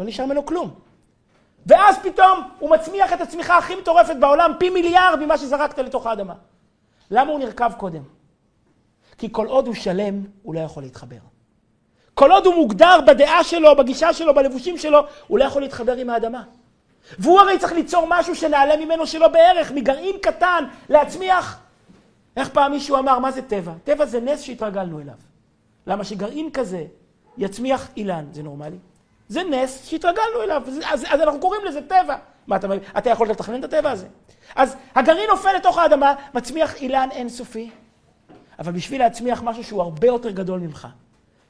לא נשאר ממנו כלום. ואז פתאום הוא מצמיח את הצמיחה הכי מטורפת בעולם, פי מיליארד ממה שזרקת לתוך האדמה. למה הוא נרקב קודם? כי כל עוד הוא שלם, הוא לא יכול להתחבר. כל עוד הוא מוגדר בדעה שלו, בגישה שלו, בלבושים שלו, הוא לא יכול להתחבר עם האדמה. והוא הרי צריך ליצור משהו שנעלה ממנו שלא בערך, מגרעין קטן, להצמיח. איך פעם מישהו אמר, מה זה טבע? טבע זה נס שהתרגלנו אליו. למה שגרעין כזה יצמיח אילן, זה נורמלי? זה נס שהתרגלנו אליו, אז, אז, אז אנחנו קוראים לזה טבע. מה, אתה, אתה יכול לתכנן את הטבע הזה? אז הגרעין נופל לתוך האדמה, מצמיח אילן אינסופי, אבל בשביל להצמיח משהו שהוא הרבה יותר גדול ממך,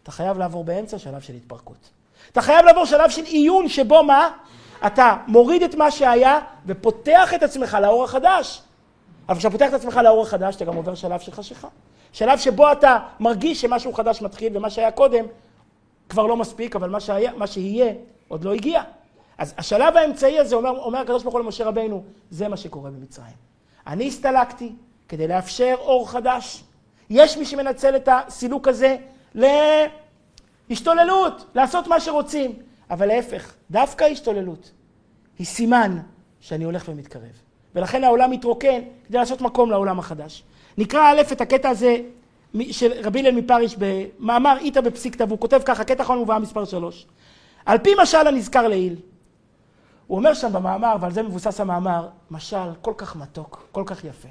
אתה חייב לעבור באמצע שלב של התפרקות. אתה חייב לעבור שלב של עיון שבו מה? אתה מוריד את מה שהיה ופותח את עצמך לאור החדש. אבל כשאתה פותח את עצמך לאור החדש, אתה גם עובר שלב של חשיכה. שלב שבו אתה מרגיש שמשהו חדש מתחיל ומה שהיה קודם כבר לא מספיק, אבל מה, שהיה, מה שיהיה עוד לא הגיע. אז השלב האמצעי הזה, אומר, אומר הקדוש ברוך הוא למשה רבינו, זה מה שקורה במצרים. אני הסתלקתי כדי לאפשר אור חדש. יש מי שמנצל את הסילוק הזה להשתוללות, לעשות מה שרוצים. אבל להפך, דווקא ההשתוללות היא סימן שאני הולך ומתקרב. ולכן העולם מתרוקן כדי לעשות מקום לעולם החדש. נקרא א' את הקטע הזה של רבי הלל מפריש במאמר איתא בפסיקתא, והוא כותב ככה, קטע אחרון מובאה מספר שלוש. על פי משל הנזכר לעיל. הוא אומר שם במאמר, ועל זה מבוסס המאמר, משל כל כך מתוק, כל כך יפה.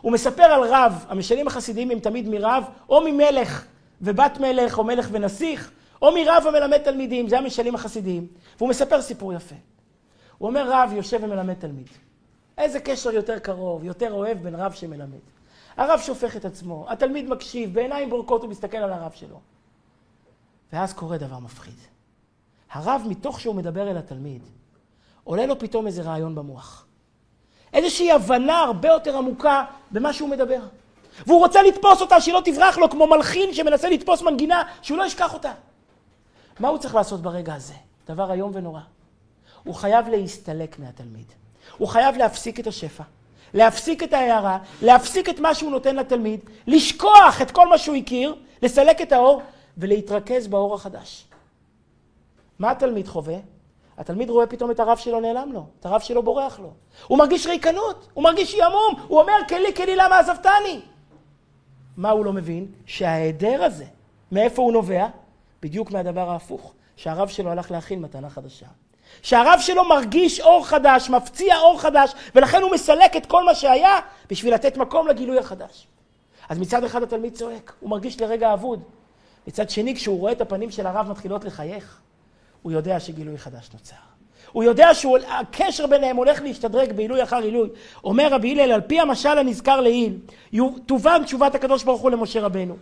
הוא מספר על רב, המשלים החסידיים הם תמיד מרב, או ממלך ובת מלך, או מלך ונסיך, או מרב המלמד תלמידים, זה המשלים החסידיים. והוא מספר סיפור יפה. הוא אומר, רב יושב ומלמד תלמיד. איזה קשר יותר קרוב, יותר אוהב בין רב שמלמד. הרב שופך את עצמו, התלמיד מקשיב, בעיניים בורקות הוא מסתכל על הרב שלו. ואז קורה דבר מפחיד. הרב, מתוך שהוא מדבר אל התלמיד, עולה לו פתאום איזה רעיון במוח. איזושהי הבנה הרבה יותר עמוקה במה שהוא מדבר. והוא רוצה לתפוס אותה, שהיא לא תברח לו, כמו מלחין שמנסה לתפוס מנגינה, שהוא לא ישכח אותה. מה הוא צריך לעשות ברגע הזה? דבר איום ונורא. הוא חייב להסתלק מהתלמיד. הוא חייב להפסיק את השפע, להפסיק את ההערה, להפסיק את מה שהוא נותן לתלמיד, לשכוח את כל מה שהוא הכיר, לסלק את האור ולהתרכז באור החדש. מה התלמיד חווה? התלמיד רואה פתאום את הרב שלו נעלם לו, את הרב שלו בורח לו. הוא מרגיש ריקנות, הוא מרגיש שעמום, הוא אומר, כלי, כלי, למה עזבתני? מה הוא לא מבין? שההיעדר הזה, מאיפה הוא נובע? בדיוק מהדבר ההפוך, שהרב שלו הלך להכין מתנה חדשה. שהרב שלו מרגיש אור חדש, מפציע אור חדש, ולכן הוא מסלק את כל מה שהיה בשביל לתת מקום לגילוי החדש. אז מצד אחד התלמיד צועק, הוא מרגיש לרגע אבוד. מצד שני, כשהוא רואה את הפנים של הרב מתחילות לחייך, הוא יודע שגילוי חדש נוצר. הוא יודע שהקשר ביניהם הולך להשתדרג בעילוי אחר עילוי. אומר רבי הלל, על פי המשל הנזכר לעיל, תובן תשובת הקדוש ברוך הוא למשה רבנו.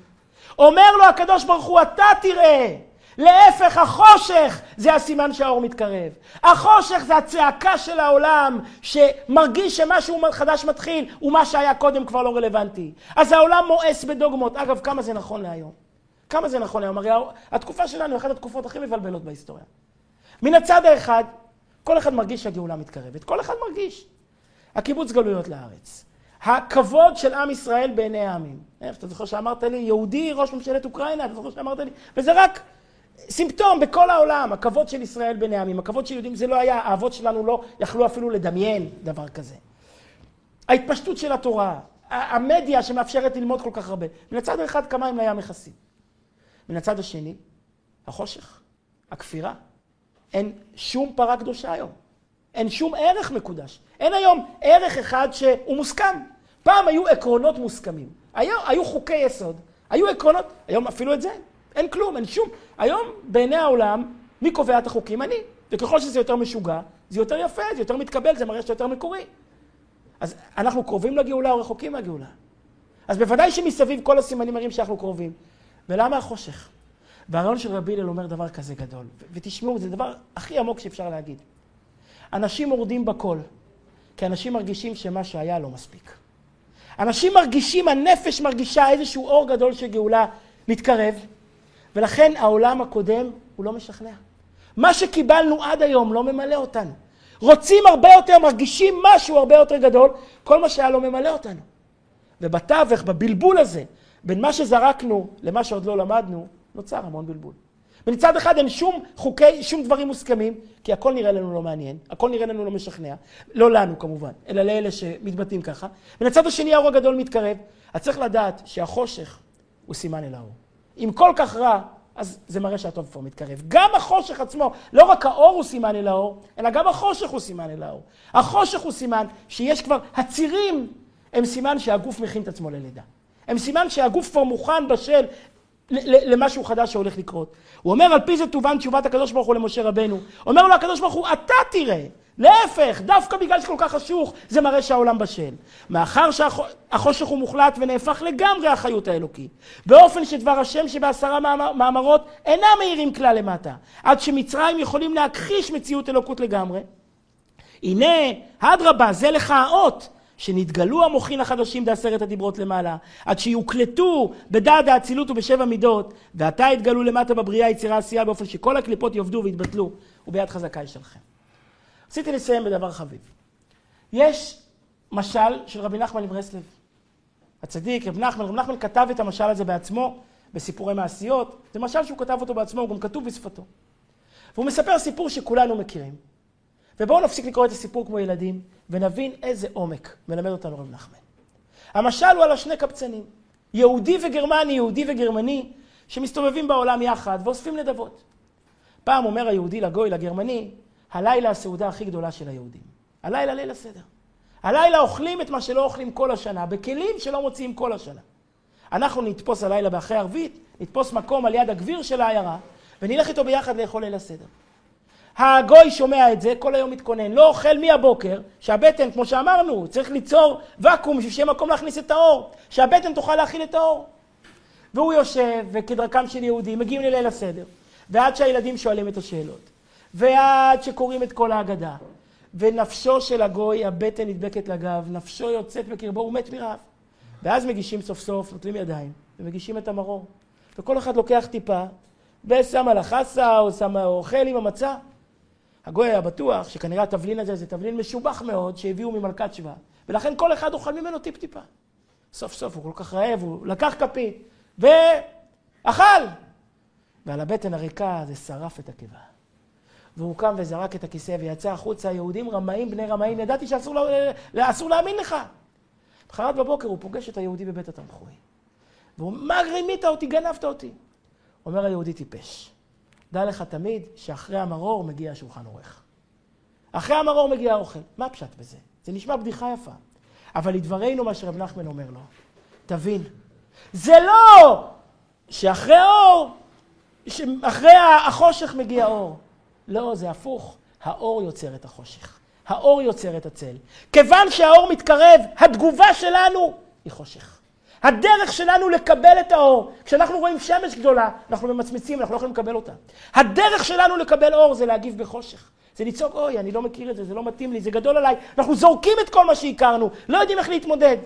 אומר לו הקדוש ברוך הוא, אתה תראה. להפך, החושך זה הסימן שהאור מתקרב. החושך זה הצעקה של העולם שמרגיש שמשהו חדש מתחיל ומה שהיה קודם כבר לא רלוונטי. אז העולם מואס בדוגמות. אגב, כמה זה נכון להיום? כמה זה נכון להיום? הרי התקופה שלנו היא אחת התקופות הכי מבלבלות בהיסטוריה. מן הצד האחד, כל אחד מרגיש שהגאולה מתקרבת. כל אחד מרגיש. הקיבוץ גלויות לארץ. הכבוד של עם ישראל בעיני העמים. איך, אתה זוכר שאמרת לי, יהודי ראש ממשלת אוקראינה, אתה זוכר שאמרת לי? וזה רק סימפטום בכל העולם, הכבוד של ישראל בעיני העמים, הכבוד של יהודים, זה לא היה, האבות שלנו לא יכלו אפילו לדמיין דבר כזה. ההתפשטות של התורה, המדיה שמאפשרת ללמוד כל כך הרבה. מן הצד האחד כמים לים מכסים. מן הצד השני, החושך, הכפירה. אין שום פרה קדושה היום. אין שום ערך מקודש. אין היום ערך אחד שהוא מוסכם. פעם היו עקרונות מוסכמים. היו, היו חוקי יסוד, היו עקרונות, היום אפילו את זה אין כלום, אין שום. היום בעיני העולם, מי קובע את החוקים? אני. וככל שזה יותר משוגע, זה יותר יפה, זה יותר מתקבל, זה מראה שזה יותר מקורי. אז אנחנו קרובים לגאולה או רחוקים מהגאולה? אז בוודאי שמסביב כל הסימנים מראים שאנחנו קרובים. ולמה החושך? והרעיון של רבי הלל אומר דבר כזה גדול, ותשמעו, זה דבר הכי עמוק שאפשר להגיד. אנשים מורדים בקול, כי אנשים מרגישים שמה שהיה לא מספיק. אנשים מרגישים, הנפש מרגישה איזשהו אור גדול של גאולה מתקרב, ולכן העולם הקודם הוא לא משכנע. מה שקיבלנו עד היום לא ממלא אותנו. רוצים הרבה יותר, מרגישים משהו הרבה יותר גדול, כל מה שהיה לא ממלא אותנו. ובתווך, בבלבול הזה, בין מה שזרקנו למה שעוד לא למדנו, נוצר המון בלבול. מצד אחד אין שום חוקי, שום דברים מוסכמים, כי הכל נראה לנו לא מעניין, הכל נראה לנו לא משכנע, לא לנו כמובן, אלא לאלה שמתבטאים ככה. ומצד השני האור הגדול מתקרב. אז צריך לדעת שהחושך הוא סימן אל האור. אם כל כך רע, אז זה מראה שהטוב כבר מתקרב. גם החושך עצמו, לא רק האור הוא סימן אל האור, אלא גם החושך הוא סימן אל האור. החושך הוא סימן שיש כבר, הצירים הם סימן שהגוף מכין את עצמו ללידה. הם סימן שהגוף כבר מוכן, בשל, למשהו חדש שהולך לקרות. הוא אומר, על פי זה תובן תשובת הקדוש ברוך הוא למשה רבנו. אומר לו הקדוש ברוך הוא, אתה תראה. להפך, דווקא בגלל שכל כך חשוך, זה מראה שהעולם בשל. מאחר שהחושך הוא מוחלט ונהפך לגמרי החיות האלוקית, באופן שדבר השם שבעשרה מאמרות אינם מאירים כלל למטה, עד שמצרים יכולים להכחיש מציאות אלוקות לגמרי. הנה, אדרבה, זה לך האות. שנתגלו המוחין החדשים בעשרת הדיברות למעלה, עד שיוקלטו בדעת האצילות ובשבע מידות, ועתה יתגלו למטה בבריאה יצירה עשייה באופן שכל הקליפות יאבדו ויתבטלו, וביד חזקה יש לכם. רציתי לסיים בדבר חביב. יש משל של רבי נחמן מברסלב. הצדיק, רב נחמן, רב נחמן כתב את המשל הזה בעצמו בסיפורי מעשיות. זה משל שהוא כתב אותו בעצמו, הוא גם כתוב בשפתו. והוא מספר סיפור שכולנו מכירים. ובואו נפסיק לקרוא את הסיפור כמו ילדים, ונבין איזה עומק מלמד אותנו רב נחמן. המשל הוא על השני קבצנים, יהודי וגרמני, יהודי וגרמני, שמסתובבים בעולם יחד ואוספים נדבות. פעם אומר היהודי לגוי, לגרמני, הלילה הסעודה הכי גדולה של היהודים. הלילה ליל הסדר. הלילה אוכלים את מה שלא אוכלים כל השנה, בכלים שלא מוציאים כל השנה. אנחנו נתפוס הלילה באחרי ערבית, נתפוס מקום על יד הגביר של העיירה, ונלך איתו ביחד לאכול ליל הסדר. הגוי שומע את זה, כל היום מתכונן, לא אוכל מהבוקר, שהבטן, כמו שאמרנו, צריך ליצור ואקום בשביל שיהיה מקום להכניס את האור, שהבטן תוכל להכיל את האור. והוא יושב, וכדרכם של יהודים, מגיעים לליל הסדר, ועד שהילדים שואלים את השאלות. ועד שקוראים את כל ההגדה. ונפשו של הגוי, הבטן נדבקת לגב, נפשו יוצאת בקרבו, הוא מת מרעב. ואז מגישים סוף סוף, נוטלים ידיים, ומגישים את המרור. וכל אחד לוקח טיפה, ושם על החסה, או שם, או אוכל עם המצה. הגוי היה בטוח שכנראה התבלין הזה זה תבלין משובח מאוד, שהביאו ממלכת שבא. ולכן כל אחד אוכל ממנו טיפ-טיפה. סוף סוף הוא כל כך רעב, הוא לקח כפית, ואכל! ועל הבטן הריקה זה שרף את הקיבה. והוא קם וזרק את הכיסא ויצא החוצה, יהודים רמאים, בני רמאים, ידעתי שאסור לה, אסור להאמין לך. בחרת בבוקר הוא פוגש את היהודי בבית התמחוי. והוא, מה רימית אותי, גנבת אותי. אומר היהודי טיפש, דע לך תמיד שאחרי המרור מגיע השולחן עורך. אחרי המרור מגיע האוכל. מה הפשט בזה? זה נשמע בדיחה יפה. אבל לדברנו מה שרב נחמן אומר לו, תבין, זה לא שאחרי האור, שאחרי החושך מגיע אור. לא, זה הפוך. האור יוצר את החושך. האור יוצר את הצל. כיוון שהאור מתקרב, התגובה שלנו היא חושך. הדרך שלנו לקבל את האור, כשאנחנו רואים שמש גדולה, אנחנו ממצמצים, אנחנו לא יכולים לקבל אותה. הדרך שלנו לקבל אור זה להגיב בחושך. זה לצעוק, אוי, אני לא מכיר את זה, זה לא מתאים לי, זה גדול עליי. אנחנו זורקים את כל מה שהכרנו, לא יודעים איך להתמודד.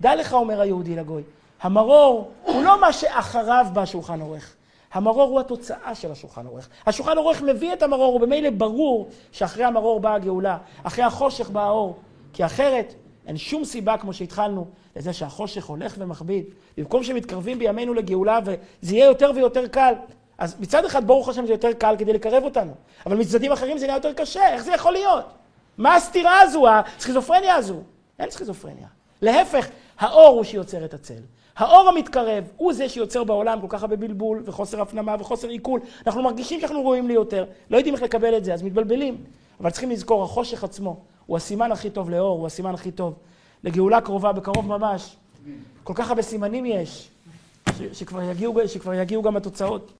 דע לך, אומר היהודי לגוי, המרור הוא לא מה שאחריו בא שולחן עורך. המרור הוא התוצאה של השולחן עורך. השולחן עורך מביא את המרור, וממילא ברור שאחרי המרור באה הגאולה, אחרי החושך בא האור, כי אחרת אין שום סיבה, כמו שהתחלנו, לזה שהחושך הולך ומכביד. במקום שמתקרבים בימינו לגאולה וזה יהיה יותר ויותר קל. אז מצד אחד, ברוך השם, זה יותר קל כדי לקרב אותנו. אבל מצדדים אחרים זה נהיה יותר קשה, איך זה יכול להיות? מה הסתירה הזו, הסכיזופרניה הזו? אין סכיזופרניה. להפך, האור הוא שיוצר את הצל. האור המתקרב הוא זה שיוצר בעולם כל כך הרבה בלבול וחוסר הפנמה וחוסר עיכול. אנחנו מרגישים שאנחנו רואים לי יותר, לא יודעים איך לקבל את זה, אז מתבלבלים. אבל צריכים לזכור, החושך עצמו הוא הסימן הכי טוב לאור, הוא הסימן הכי טוב לגאולה קרובה, בקרוב ממש. כל כך הרבה סימנים יש, ש- שכבר יגיעו, שכבר יגיעו גם התוצאות.